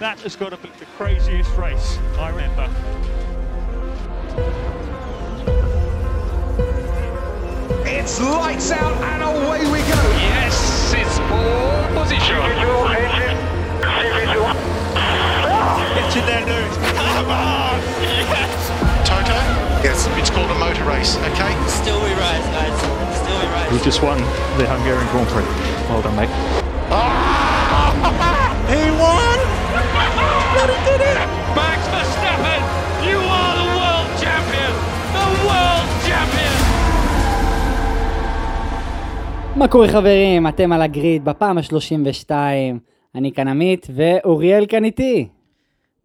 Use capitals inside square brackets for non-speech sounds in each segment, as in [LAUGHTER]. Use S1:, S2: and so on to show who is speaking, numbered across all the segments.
S1: That has got to be the craziest race I remember.
S2: It's lights out and away we go.
S3: Yes, it's pole position.
S1: It's in their news. Come on! Yes!
S4: Toto? Yes. It's called a motor race, okay?
S5: Still we rise, guys. Still we rise.
S1: You just won the Hungarian Grand Prix. Well done, mate.
S4: He [LAUGHS] won!
S3: Max Verstappen, you are the world champion. The world champion.
S6: מה קורה חברים? אתם על הגריד בפעם ה-32. אני כאן עמית ואוריאל כאן איתי.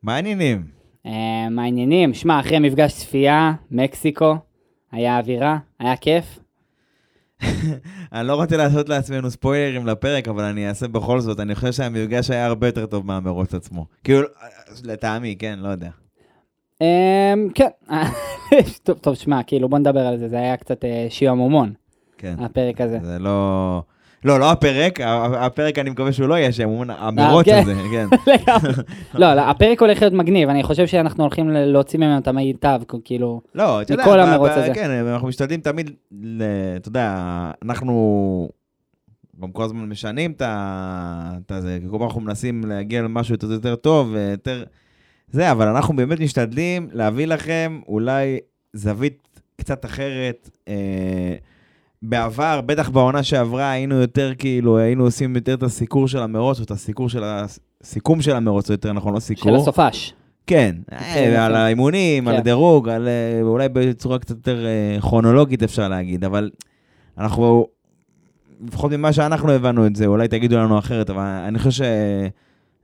S7: מה העניינים?
S6: אה, מה העניינים? שמע, אחרי מפגש צפייה, מקסיקו, היה אווירה, היה כיף. [LAUGHS]
S7: אני לא רוצה לעשות לעצמנו ספוילרים לפרק, אבל אני אעשה בכל זאת. אני חושב שהמפגש היה הרבה יותר טוב מהמרוץ עצמו. כאילו, לטעמי, כן, לא יודע.
S6: אה, כן, [LAUGHS] טוב, טוב, שמע, כאילו בוא נדבר על זה, זה היה קצת אה, שיעמומון,
S7: כן.
S6: הפרק הזה.
S7: זה לא... לא, לא הפרק, הפרק אני מקווה שהוא לא יהיה שם, המרוץ
S6: כן.
S7: הזה, כן. [LAUGHS]
S6: לא, לא, הפרק הולך להיות מגניב, אני חושב שאנחנו הולכים להוציא ממנו את המיטב, כאילו,
S7: לא, אתה יודע,
S6: מכל המרוץ הזה.
S7: כן, אנחנו משתדלים תמיד, אתה יודע, אנחנו גם כל הזמן משנים את ה... את הזה, כי כל פעם אנחנו מנסים להגיע למשהו יותר יותר טוב, ויותר... זה, אבל אנחנו באמת משתדלים להביא לכם אולי זווית קצת אחרת. אה, בעבר, בטח בעונה שעברה, היינו יותר כאילו, היינו עושים יותר את הסיקור של המרוץ, או את הסיקור של ה... סיכום של המרוץ, או יותר נכון, לא סיקור.
S6: של הסופש.
S7: כן,
S6: כן,
S7: אה, על
S6: כן.
S7: האימונים, על
S6: כן.
S7: הדירוג, על, אה, אולי בצורה קצת יותר אה, כרונולוגית אפשר להגיד, אבל אנחנו, לפחות ממה שאנחנו הבנו את זה, אולי תגידו לנו אחרת, אבל אני חושב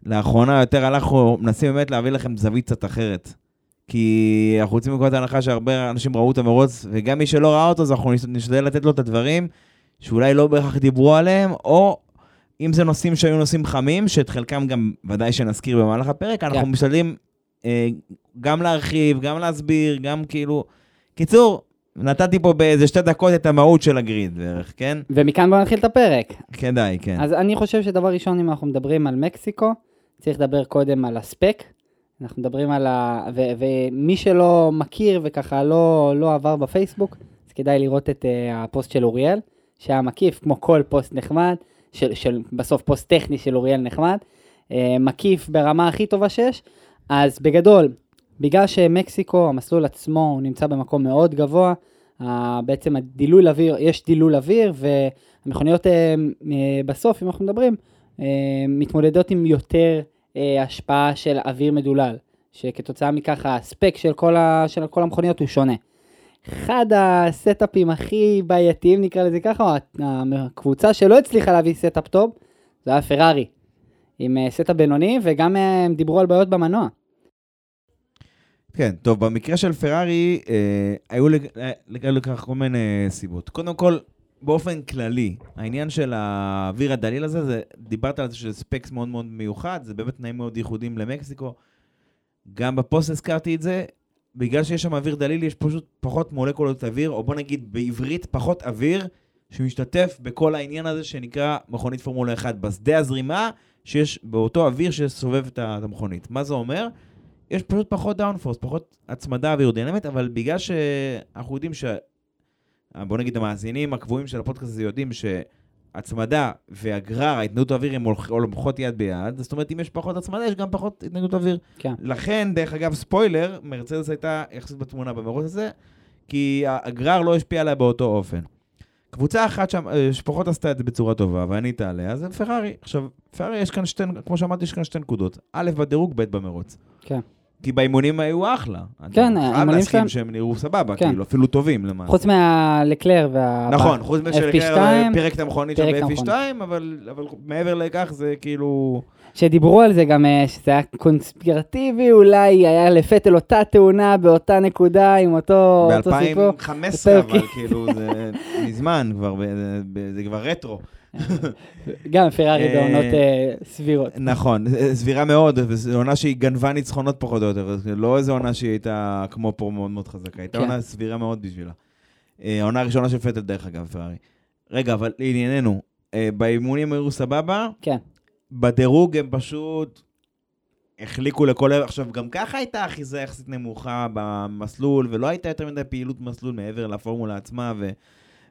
S7: שלאחרונה יותר אנחנו מנסים באמת להביא לכם זווית קצת אחרת. כי אנחנו יוצאים מנקודת ההנחה שהרבה אנשים ראו את המרוץ, וגם מי שלא ראה אותו, אז אנחנו נשתדל לתת לו את הדברים שאולי לא בהכרח דיברו עליהם, או אם זה נושאים שהיו נושאים חמים, שאת חלקם גם ודאי שנזכיר במהלך הפרק, אנחנו
S6: כן.
S7: משתדלים אה, גם להרחיב, גם להסביר, גם כאילו... קיצור, נתתי פה באיזה שתי דקות את המהות של ה grid בערך, כן?
S6: ומכאן בוא נתחיל את הפרק.
S7: כדאי, כן.
S6: אז אני חושב שדבר ראשון, אם אנחנו מדברים על מקסיקו, צריך לדבר קודם על הספק. אנחנו מדברים על ה... ו- ומי שלא מכיר וככה לא, לא עבר בפייסבוק, אז כדאי לראות את uh, הפוסט של אוריאל, שהיה מקיף, כמו כל פוסט נחמד, של, של בסוף פוסט טכני של אוריאל נחמד, uh, מקיף ברמה הכי טובה שיש. אז בגדול, בגלל שמקסיקו, המסלול עצמו, הוא נמצא במקום מאוד גבוה, uh, בעצם הדילול אוויר, יש דילול אוויר, והמכוניות uh, בסוף, אם אנחנו מדברים, uh, מתמודדות עם יותר uh, השפעה של אוויר מדולל, שכתוצאה מכך הספק של כל, ה, של כל המכוניות הוא שונה. אחד הסטאפים הכי בעייתיים, נקרא לזה ככה, הקבוצה שלא הצליחה להביא setup טוב, זה היה פרארי. עם אה, setup בינוני, וגם אה, הם דיברו על בעיות במנוע.
S7: כן, טוב, במקרה של פרארי, אה, היו אה, לכך כל מיני סיבות. קודם כל, באופן כללי, העניין של האוויר הדליל הזה, זה, דיברת על זה שזה specs מאוד מאוד מיוחד, זה באמת תנאים מאוד ייחודיים למקסיקו. גם בפוסט הזכרתי את זה, בגלל שיש שם אוויר דליל, יש פשוט פחות מולקולות אוויר, או בוא נגיד בעברית, פחות אוויר שמשתתף בכל העניין הזה שנקרא מכונית פורמולה 1, בשדה הזרימה שיש באותו אוויר שסובב את המכונית. מה זה אומר? יש פשוט פחות downforce, פחות הצמדה אווירודינמית, אבל בגלל שאנחנו יודעים ש... בוא נגיד המאזינים הקבועים של הפודקאסט הזה יודעים שהצמדה והגרר, ההתנגדות האוויר, הן הולכ- הולכות יד ביד, זאת אומרת, אם יש פחות הצמדה, יש גם פחות התנגדות אוויר.
S6: כן.
S7: לכן, דרך אגב, ספוילר, מרצדס הייתה יחסית בתמונה במרוץ הזה, כי הגרר לא השפיע עליה באותו אופן. קבוצה אחת שם, אה, שפחות עשתה את זה בצורה טובה, וענית עליה, זה פרארי. עכשיו, פרארי יש כאן שתי, כמו שאמרתי, יש כאן שתי נקודות. א', בדירוג, ב', במרוץ.
S6: כן.
S7: כי באימונים היו אחלה.
S6: כן,
S7: אני חייב
S6: האימונים
S7: להסכים
S6: שלהם-
S7: שהם נראו סבבה,
S6: כן.
S7: כאילו, אפילו טובים למעשה.
S6: חוץ מהלקלר וה...
S7: נכון, חוץ מזה
S6: FP2,
S7: שלקלר פירק את המכונית שם
S6: את
S7: ב-FP2, אבל אבל מעבר לכך זה כאילו...
S6: שדיברו על זה גם, אה, שזה היה קונספירטיבי, אולי היה לפטל אותה תאונה באותה נקודה עם אותו, אותו סיפור.
S7: ב-2015,
S6: יותר
S7: אבל כאילו זה [LAUGHS] מזמן כבר, זה כבר רטרו.
S6: גם פרארי
S7: אה,
S6: בעונות אה, סבירות.
S7: נכון, סבירה מאוד, וזו עונה שהיא גנבה ניצחונות פחות או יותר, לא איזו עונה שהיא הייתה כמו פה מאוד מאוד חזקה, הייתה
S6: כן.
S7: עונה סבירה מאוד בשבילה. אה, העונה הראשונה של פטל דרך אגב, פרארי. רגע, אבל לענייננו, אה, באימונים היו סבבה,
S6: כן.
S7: בדירוג הם פשוט החליקו לכל. עכשיו, גם ככה הייתה אחיזה יחסית נמוכה במסלול, ולא הייתה יותר מדי פעילות מסלול מעבר לפורמולה עצמה ו...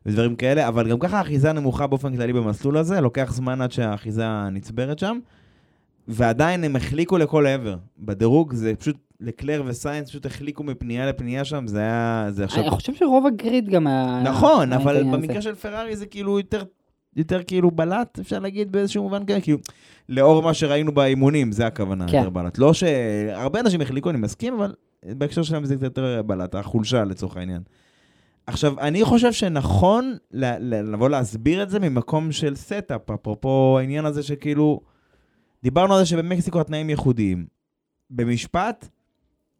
S7: ודברים כאלה, אבל גם ככה האחיזה נמוכה באופן כללי במסלול הזה, לוקח זמן עד שהאחיזה נצברת שם, ועדיין הם החליקו לכל עבר. בדירוג זה פשוט, לקלר וסיינס פשוט החליקו מפנייה לפנייה שם, זה היה, זה עכשיו...
S6: אני חושב שרוב הגריד גם היה...
S7: נכון, אבל במקרה. של פרארי זה כאילו יותר, יותר כאילו בלט, אפשר להגיד באיזשהו מובן כזה, כאילו, לאור מה שראינו באימונים, זה הכוונה,
S6: כן.
S7: יותר בלט. לא שהרבה אנשים החליקו, אני מסכים, אבל בהקשר שלהם זה קצת יותר בלט, החולשה לצורך העניין. עכשיו, אני חושב שנכון לבוא להסביר את זה ממקום של setup, אפרופו העניין הזה שכאילו, דיברנו על זה שבמקסיקו התנאים ייחודיים. במשפט,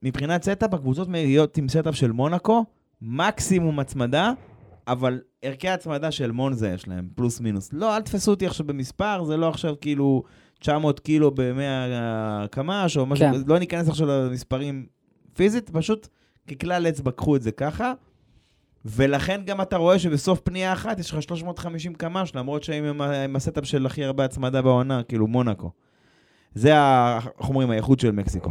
S7: מבחינת setup, הקבוצות מגיעות עם setup של מונאקו, מקסימום הצמדה, אבל ערכי הצמדה של מונזה יש להם, פלוס מינוס. לא, אל תפסו אותי עכשיו במספר, זה לא עכשיו כאילו 900 קילו ב-100 קמ"ש, או משהו,
S6: כן.
S7: לא ניכנס עכשיו למספרים פיזית, פשוט ככלל אצבע קחו את זה ככה. ולכן גם אתה רואה שבסוף פנייה אחת יש לך 350 קמ"ש, למרות שהם עם עם ה setup של הכי הרבה הצמדה בעונה, כאילו מונאקו. זה, איך אומרים, האיכות של מקסיקו.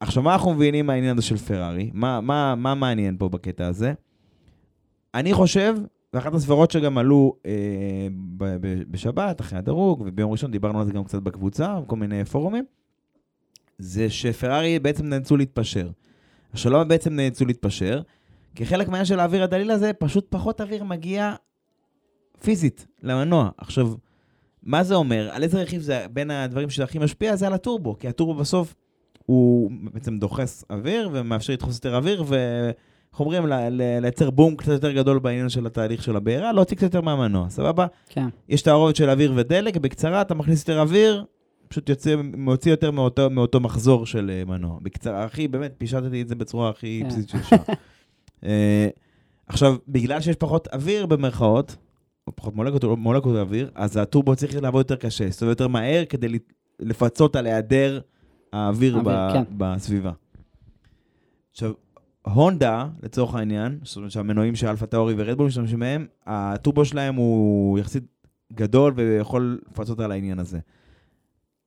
S7: עכשיו, מה אנחנו מבינים מהעניין הזה של פרארי? מה, מה, מה מעניין פה בקטע הזה? אני חושב, ואחת הסברות שגם עלו אה, ב- ב- בשבת, אחרי הדירוג, וביום ראשון דיברנו על זה גם קצת בקבוצה, בכל מיני פורומים, זה שפרארי בעצם נאלצו להתפשר. למה בעצם נאלצו להתפשר? כי חלק מהעניין של האוויר הדליל הזה, פשוט פחות אוויר מגיע פיזית למנוע. עכשיו, מה זה אומר? על איזה רכיב זה בין הדברים שהכי משפיע? זה על הטורבו, כי הטורבו בסוף הוא בעצם דוחס אוויר ומאפשר לדחוס יותר אוויר, ואיך אומרים, לייצר בום קצת יותר גדול בעניין של התהליך של הבעירה, להוציא קצת יותר מהמנוע, סבבה?
S6: כן.
S7: יש תערובת של אוויר ודלק, בקצרה אתה מכניס יותר אוויר, פשוט יוצא, מוציא יותר מאותו, מאותו מחזור של אה, מנוע. בקצרה, הכי, באמת, פישטתי את זה בצורה הכי
S6: כן.
S7: בסיסית שאפשר. [LAUGHS] עכשיו, בגלל שיש פחות אוויר במרכאות, או פחות מולקות, מולקות אוויר, אז הטורבו צריך לעבוד יותר קשה, להסתובב יותר מהר כדי לפ- לפצות על היעדר האוויר ב-
S6: אוויר, כן.
S7: בסביבה. עכשיו, הונדה, לצורך העניין, זאת אומרת שהמנועים של אלפה טאורי ורדבול משתמשים בהם, הטורבו שלהם הוא יחסית גדול ויכול לפצות על העניין הזה.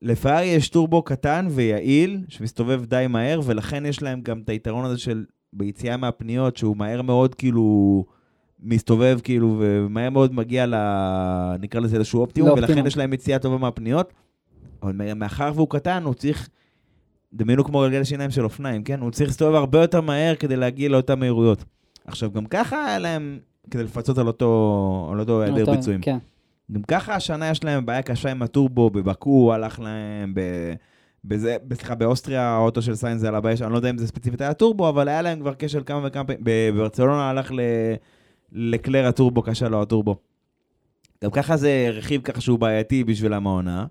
S7: לפרארי יש טורבו קטן ויעיל, שמסתובב די מהר, ולכן יש להם גם את היתרון הזה של ביציאה מהפניות, שהוא מהר מאוד כאילו מסתובב כאילו, ומהר מאוד מגיע ל... נקרא לזה איזשהו אופטימום, ולכן
S6: לאופטימום.
S7: יש להם יציאה טובה מהפניות. אבל מאחר והוא קטן, הוא צריך... דמיינו כמו גלגל שיניים של אופניים, כן? הוא צריך להסתובב הרבה יותר מהר כדי להגיע לאותן מהירויות. עכשיו, גם ככה היה להם, כדי לפצות על אותו, על אותו היעדר
S6: אותו-
S7: ביצועים.
S6: כן.
S7: גם ככה השנה יש להם בעיה קשה עם הטורבו, בבקו הלך להם, ב... בזה, סליחה, באוסטריה האוטו של סיינס על הבעיה, אני לא יודע אם זה ספציפית היה טורבו, אבל היה להם כבר כשל כמה וכמה פעמים, בברצלונה הלך ל... לקלר הטורבו, קשה לו הטורבו. גם ככה זה רכיב ככה שהוא בעייתי בשבילם העונה.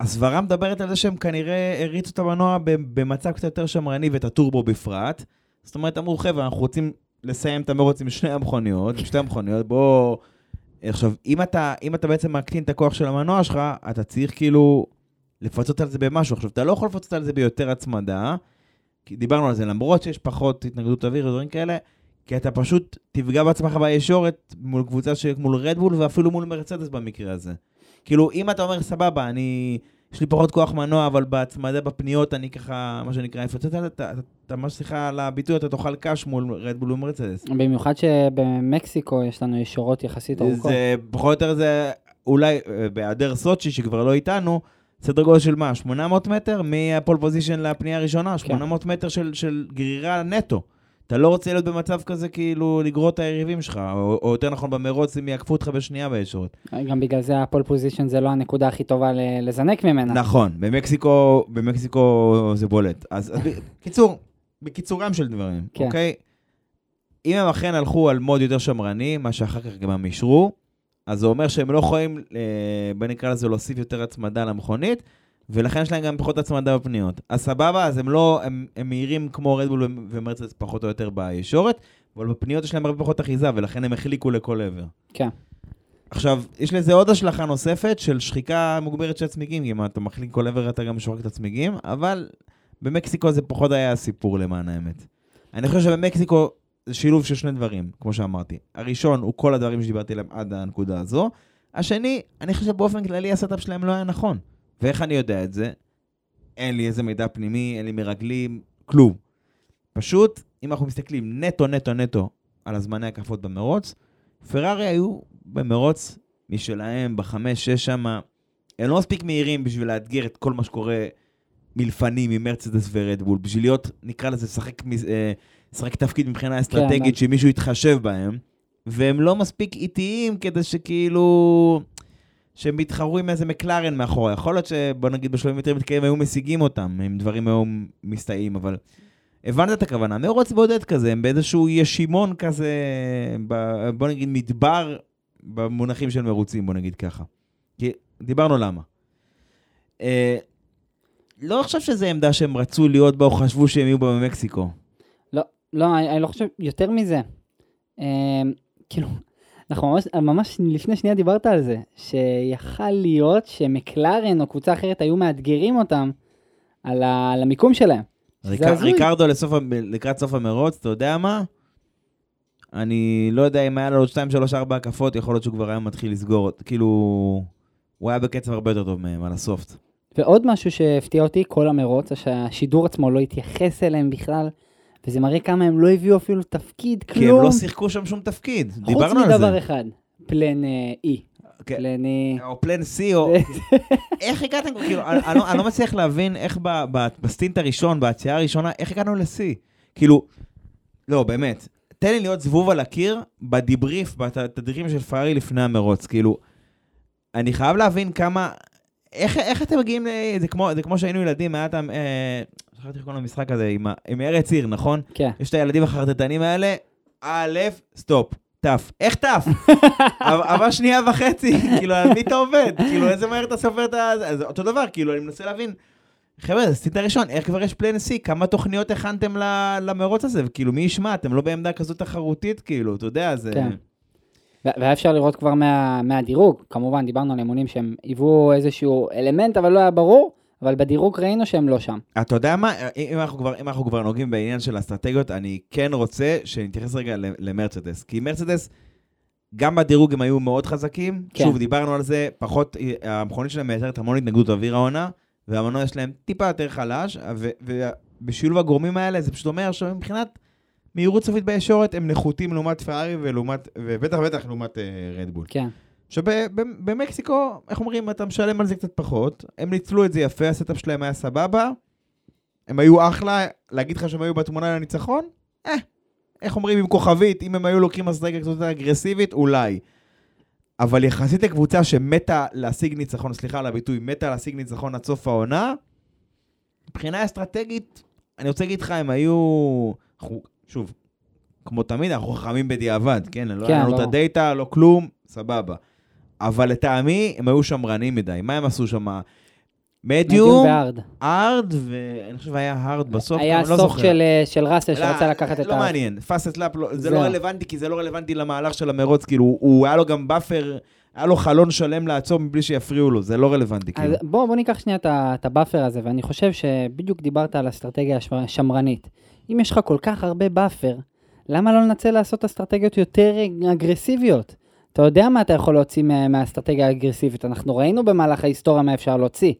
S7: הסברה מדברת על זה שהם כנראה הריצו את המנוע במצב קצת יותר שמרני ואת הטורבו בפרט. זאת אומרת, אמרו, חבר'ה, אנחנו רוצים לסיים את המרוץ עם שני המכוניות, עם שתי המכוניות, בואו... עכשיו, אם אתה, אם אתה בעצם מקטין את הכוח של המנוע שלך, אתה צריך כאילו לפצות על זה במשהו. עכשיו, אתה לא יכול לפצות על זה ביותר הצמדה, כי דיברנו על זה, למרות שיש פחות התנגדות אוויר ודברים כאלה, כי אתה פשוט תפגע בעצמך בישורת מול קבוצה מול רדבול ואפילו מול מרצדס במקרה הזה. כאילו, אם אתה אומר, סבבה, אני... יש לי פחות כוח מנוע, אבל בהצמדה בפניות אני ככה, מה שנקרא, אפצות על זה, אתה ממש סליחה על הביטוי, אתה תאכל קש מול רדבול ומרצדס.
S6: במיוחד שבמקסיקו יש לנו ישורות יחסית ארוכות.
S7: זה פחות או יותר זה אולי אה, בהיעדר סוצ'י שכבר לא איתנו, סדר גודל של מה? 800 מטר מה pole position לפנייה הראשונה? 800 מטר של, של גרירה נטו. אתה לא רוצה להיות במצב כזה כאילו לגרור את היריבים שלך, או, או יותר נכון במרוץ הם יעקפו אותך בשנייה בישורת.
S6: גם בגלל זה ה pole position זה לא הנקודה הכי טובה לזנק ממנה.
S7: נכון, במקסיקו, במקסיקו זה בולט. אז, אז בקיצור, בקיצורם של דברים,
S6: כן.
S7: אוקיי? אם הם אכן הלכו על mode יותר שמרני, מה שאחר כך גם הם אישרו, אז זה אומר שהם לא יכולים, אה, בוא נקרא לזה, להוסיף יותר הצמדה למכונית, ולכן יש להם גם פחות הצמדה בפניות. אז סבבה, אז הם לא, הם, הם מהירים כמו רדבול ומרצדס פחות או יותר בישורת, אבל בפניות יש להם הרבה פחות אחיזה, ולכן הם החליקו לכל עבר.
S6: כן.
S7: עכשיו, יש לזה עוד השלכה נוספת של שחיקה מוגברת של הצמיגים, כי אם אתה מחליק כל עבר אתה גם שוחק את הצמיגים, אבל במקסיקו זה פחות היה הסיפור למען האמת. אני חושב שבמקסיקו זה שילוב של שני דברים, כמו שאמרתי. הראשון הוא כל הדברים שדיברתי עליהם עד הנקודה הזו. השני, אני חושב שבאופן כללי ה setup שלהם לא היה נכון. ואיך אני יודע את זה? אין לי איזה מידע פנימי, אין לי מרגלים, כלום. פשוט, אם אנחנו מסתכלים נטו, נטו, נטו על הזמני הקפות במרוץ, פרארי היו במרוץ משלהם, בחמש, שש שמה. הם לא מספיק מהירים בשביל לאתגר את כל מה שקורה מלפנים, ממרצדס ורדבול, בשביל להיות, נקרא לזה, לשחק, אה, לשחק תפקיד מבחינה אסטרטגית,
S6: כן.
S7: שמישהו יתחשב בהם, והם לא מספיק איטיים כדי שכאילו... שהם יתחרו עם איזה מקלרן מאחורה. יכול להיות שבוא נגיד בשלבים יותר מתקדמים היו משיגים אותם, אם דברים היו מסתייעים, אבל הבנת את הכוונה. מרוץ בודד כזה, הם באיזשהו ישימון כזה, ב- בוא נגיד מדבר במונחים של מרוצים, בוא נגיד ככה. כי דיברנו למה. אה, לא חושב שזו עמדה שהם רצו להיות בה או חשבו שהם יהיו בה במקסיקו.
S6: לא, לא, אני, אני לא חושב, יותר מזה. אה, כאילו, אנחנו ממש, ממש לפני שנייה דיברת על זה, שיכל להיות שמקלרן או קבוצה אחרת היו מאתגרים אותם על, ה, על המיקום שלהם. הזוי.
S7: ריקרדו לסוף, לקראת סוף המרוץ, אתה יודע מה? אני לא יודע אם היה לו עוד 2, 3, 4 הקפות, יכול להיות שהוא כבר היה מתחיל לסגור. כאילו, הוא היה בקצב הרבה יותר טוב מהם, על הסופט.
S6: ועוד משהו שהפתיע אותי, כל המרוץ, שהשידור עצמו לא התייחס אליהם בכלל, וזה מראה כמה הם לא הביאו אפילו תפקיד, כלום.
S7: כי הם לא שיחקו שם שום תפקיד, דיברנו
S6: חוץ
S7: על
S6: מדבר
S7: זה.
S6: אחד, פלן אה, אי.
S7: כן.
S6: פלן אי.
S7: או פלן C, או... [LAUGHS] איך הגעתם, כאילו, אני, אני, לא, אני לא מצליח להבין איך ב, ב, בסטינט הראשון, ביציאה הראשונה, איך הגענו ל-C. כאילו, לא, באמת, תן לי להיות זבוב על הקיר בדיבריף, בתדריכים של פרארי לפני המרוץ, כאילו, אני חייב להבין כמה, איך, איך אתם מגיעים ל... זה כמו, זה כמו שהיינו ילדים, היה אתם, אה, שכחתי איך קוראים למשחק הזה, עם, עם ארץ עיר, נכון?
S6: כן.
S7: יש את הילדים החרטטנים האלה, א', סטופ, ת'. איך ת'? עבר [LAUGHS] שנייה וחצי, כאילו, על מי אתה עובד? כאילו, איזה מהר אתה סופר את ה... אותו דבר, כאילו, אני מנסה להבין. חבר'ה, זה stint הראשון, איך כבר יש plan C? כמה תוכניות הכנתם למרוץ הזה? וכאילו, מי ישמע? אתם לא בעמדה כזו תחרותית, כאילו, אתה יודע, זה...
S6: כן. והיה אפשר לראות כבר מה, מהדירוג, כמובן דיברנו על אמונים שהם היוו איזשהו אלמנט, אבל לא היה ברור, אבל בדירוג ראינו שהם לא שם.
S7: אתה יודע מה? אם אנחנו, כבר, אם אנחנו כבר נוגעים בעניין של אסטרטגיות, אני כן רוצה שנתייחס רגע למרצדס. כי מרצדס, גם בדירוג הם היו מאוד חזקים.
S6: כן.
S7: שוב, דיברנו על זה, פחות, המכונית שלהם מייצרת המון התנגדות אוויר העונה, והמנוע שלהם טיפה יותר חלש, ובשילוב הגורמים האלה, זה פשוט אומר שמבחינת מהירות סופית בישורת, הם נחותים לעומת פרארי ולעומת, ובטח ובטח לעומת רדבול.
S6: כן.
S7: שבמקסיקו, איך אומרים, אתה משלם על זה קצת פחות, הם ניצלו את זה יפה, ה setup שלהם היה סבבה, הם היו אחלה, להגיד לך שהם היו בתמונה לניצחון? אה, איך אומרים עם כוכבית, אם הם היו לוקחים אסטרטגיה קצת יותר אגרסיבית, אולי. אבל יחסית לקבוצה שמתה להשיג ניצחון, סליחה על הביטוי, מתה להשיג ניצחון עד סוף העונה, מבחינה אסטרטגית, אני רוצה להגיד לך, הם היו... שוב, כמו תמיד, אנחנו חכמים בדיעבד, כן? לא
S6: כן,
S7: היה לנו את. הדאטה, לא כלום, סבבה. אבל לטעמי, הם היו שמרנים מדי. מה הם עשו שם?
S6: medium.
S7: Hard, ואני חושב היה hard בסוף,
S6: היה
S7: לא
S6: סוף
S7: זוכר.
S6: של, אה, של ראסל
S7: לא,
S6: שרצה לקחת את
S7: לא
S6: ה...
S7: מעניין, fast lap, זה
S6: זהו.
S7: לא רלוונטי, כי זה לא רלוונטי למהלך של המרוץ, כאילו, הוא- היה לו גם buffer, היה לו חלון שלם לעצור מבלי שיפריעו לו, זה לא רלוונטי,
S6: אז
S7: כאילו.
S6: בוא, בוא ניקח שנייה את את ה buffer הזה, ואני חושב שבדיוק דיברת על אסטרטגיה הש- שמרנית. אם יש לך כל כך הרבה buffer, למה לא לנצל לעשות אסטרטגיות יותר אגרסיביות? אתה יודע מה אתה יכול להוציא מה- מהאסטרטגיה האגרסיבית, אנחנו ראינו במהלך ההיסטוריה מה אפשר להוציא.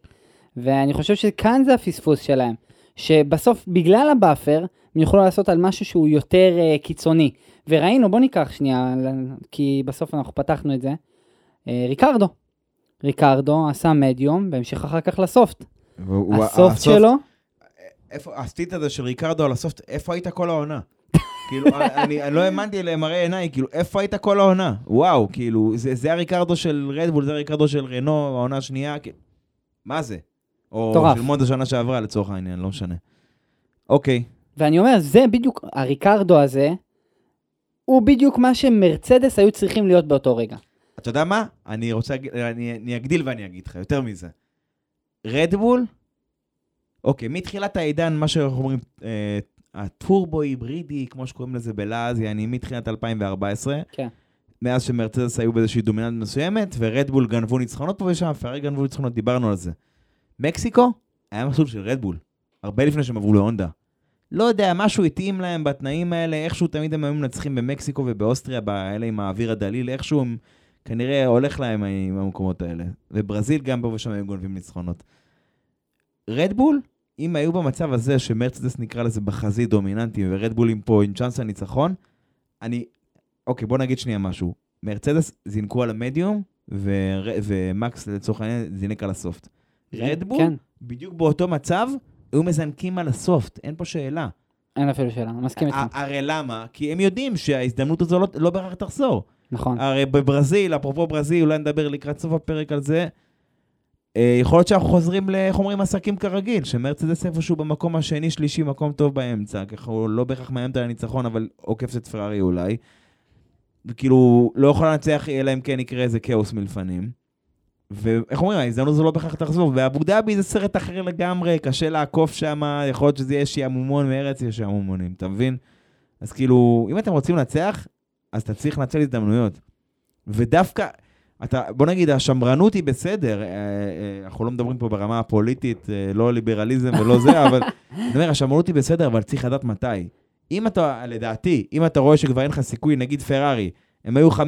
S6: ואני חושב שכאן זה הפספוס שלהם, שבסוף בגלל ה buffer, הם יוכלו לעשות על משהו שהוא יותר אה, קיצוני. וראינו, בוא ניקח שנייה, כי בסוף אנחנו פתחנו את זה, אה, ריקרדו. ריקרדו עשה מדיום, והמשיך אחר כך לסופט.
S7: והוא-
S6: הסופט שלו,
S7: איפה, הסטינט הזה של ריקרדו על הסופט, איפה היית כל העונה? [LAUGHS] כאילו, אני, אני לא האמנתי למראה עיניי, כאילו, איפה היית כל העונה? וואו, כאילו, זה, זה הריקרדו של רדבול, זה הריקרדו של רנו, העונה השנייה, כאילו, מה זה? או
S6: מטורף.
S7: של מונדה שנה שעברה, לצורך העניין, לא משנה. אוקיי,
S6: ואני אומר, זה בדיוק, הריקרדו הזה, הוא בדיוק מה שמרצדס היו צריכים להיות באותו רגע.
S7: אתה יודע מה? אני רוצה, אני, אני אגדיל ואני אגיד לך, יותר מזה. רדבול, אוקיי, מתחילת העידן, מה שאנחנו אומרים, אה, הטורבו היברידי, כמו שקוראים לזה בלעז, יעני מתחילת 2014.
S6: כן.
S7: מאז שמרצדס היו באיזושהי דומיננט מסוימת, ורדבול גנבו ניצחונות פה ושם, פרארי גנבו ניצחונות, דיברנו על זה. מקסיקו היה מסלול של רדבול, הרבה לפני שהם עברו להונדה. לא יודע, משהו התאים להם בתנאים האלה, איכשהו תמיד הם היו מנצחים במקסיקו ובאוסטריה, באלה עם האוויר הדליל, איכשהו הם כנראה הולך להם עם המקומות האלה. וברזיל גם פה ושם היו גונבים ניצחונות. רדבול, אם היו במצב הזה שמרצדס נקרא לזה בחזית דומיננטי ורדבולים פה עם צ'אנס לניצחון, אני, אוקיי, בוא נגיד שנייה משהו. מרצדס זינקו על המדיום, ור... ומקס לצורך העניין זינק על הסופט. רדבול,
S6: כן,
S7: בדיוק באותו מצב, היו מזנקים על הסופט, אין פה שאלה.
S6: אין אפילו שאלה, אני מסכים איתך.
S7: הרי למה? כי הם יודעים שההזדמנות הזו לא, לא בהכרח תחזור.
S6: נכון.
S7: הרי בברזיל, אפרופו ברזיל, אולי נדבר לקראת סוף הפרק על זה, יכול להיות שאנחנו חוזרים, איך אומרים, עסקים כרגיל, שמרצדס איפשהו במקום השני, שלישי, מקום טוב באמצע, ככה הוא לא בהכרח מאיימת על הניצחון, אבל עוקף את פרארי אולי. וכאילו, לא יכולה לנצח, אלא אם כן יקרה איזה כאוס מלפנים. ואיך אומרים, ההזדמנות הזו לא בהכרח תחזור. ואבו דאבי זה סרט אחר לגמרי, קשה לעקוף שם, יכול להיות שזה יהיה שעמומון מארץ יש שעמומונים, אתה מבין? אז כאילו, אם אתם רוצים לנצח, אז אתה צריך לנצל הזדמנויות. ודווקא, אתה, בוא נגיד, השמרנות היא בסדר, אה, אה, אנחנו לא מדברים פה ברמה הפוליטית, אה, לא ליברליזם ולא זה, [LAUGHS] אבל אני אומר, השמרנות היא בסדר, אבל צריך לדעת מתי. אם אתה, לדעתי, אם אתה רואה שכבר אין לך סיכוי, נגיד פרארי, הם היו 5-6,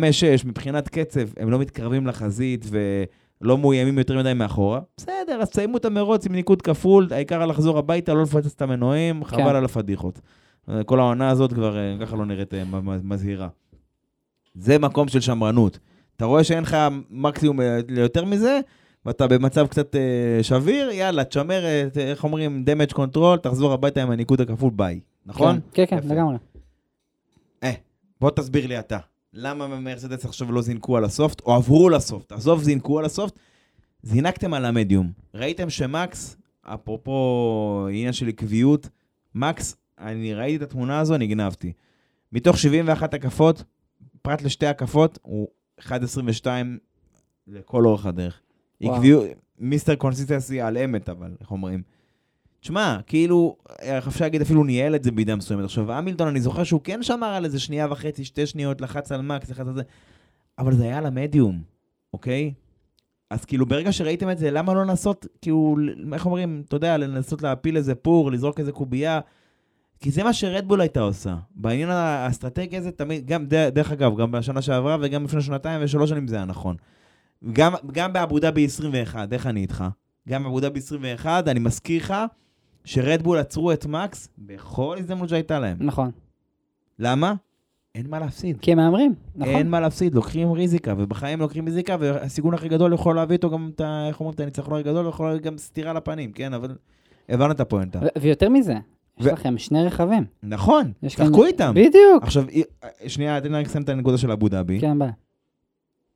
S7: מבחינת קצב, הם לא מתקרבים לחזית ולא מאוימים יותר מדי מאחורה, בסדר, אז תסיימו את המרוץ עם ניקוד כפול, העיקר לחזור הביתה, לא לפוצץ את המנועים, חבל
S6: כן.
S7: על הפדיחות. כל העונה הזאת כבר ככה לא נראית מזהירה. זה מקום של שמרנות. אתה רואה שאין לך מקסימום אה, ליותר מזה, ואתה במצב קצת אה, שביר, יאללה, תשמר, אה, איך אומרים, damage control, תחזור הביתה עם הניקוד הכפול, ביי. נכון?
S6: כן, כן. כן, לגמרי.
S7: אה, בוא תסביר לי אתה. למה מרצדס עכשיו לא זינקו על הסופט, או עברו לסופט? עזוב, זינקו על הסופט, זינקתם על המדיום. ראיתם שמקס, אפרופו עניין של עקביות, מקס, אני ראיתי את התמונה הזו, נגנבתי. מתוך 71 הקפות, פרט לשתי הקפות, הוא 1.22 לכל אורך הדרך.
S6: וואו.
S7: עקביות, Mister Consistency על אמת, אבל, איך אומרים? תשמע, כאילו, אפשר להגיד אפילו ניהל את זה במידה מסוימת. עכשיו, המילטון, אני זוכר שהוא כן שמר על איזה שנייה וחצי, שתי שניות, לחץ על מקס, לחץ על זה, אבל זה היה על המדיום, אוקיי? אז כאילו, ברגע שראיתם את זה, למה לא לנסות, כאילו, איך אומרים, אתה יודע, לנסות להפיל איזה פור, לזרוק איזה קובייה? כי זה מה שרדבול הייתה עושה. בעניין האסטרטגי הזה, תמיד, גם, דרך אגב, גם בשנה שעברה וגם לפני שנתיים ושלוש שנים זה היה נכון. גם, גם באבו דאבי 21, איך אני איתך? גם באבו דאבי 21, אני מזכיר לך שרדבול עצרו את מקס בכל הזדמנות שהייתה להם.
S6: נכון.
S7: למה? אין מה להפסיד.
S6: כי הם מהמרים, נכון.
S7: אין מה להפסיד, לוקחים ריזיקה, ובחיים לוקחים ריזיקה, והסיכון הכי גדול יכול להביא איתו גם את. איך אומרים? את הניצחון הכי גדול, יכול להביא גם סטירה לפנים, כן? אבל הבנו את הפואנטה.
S6: ויותר מזה, יש
S7: ו-
S6: לכם שני רכבים.
S7: נכון,
S6: יש כאן-
S7: איתם.
S6: בדיוק.
S7: עכשיו, אי- שנייה, תן לי רק לסיים את הנקודה של אבו דאבי.
S6: כן, ביי.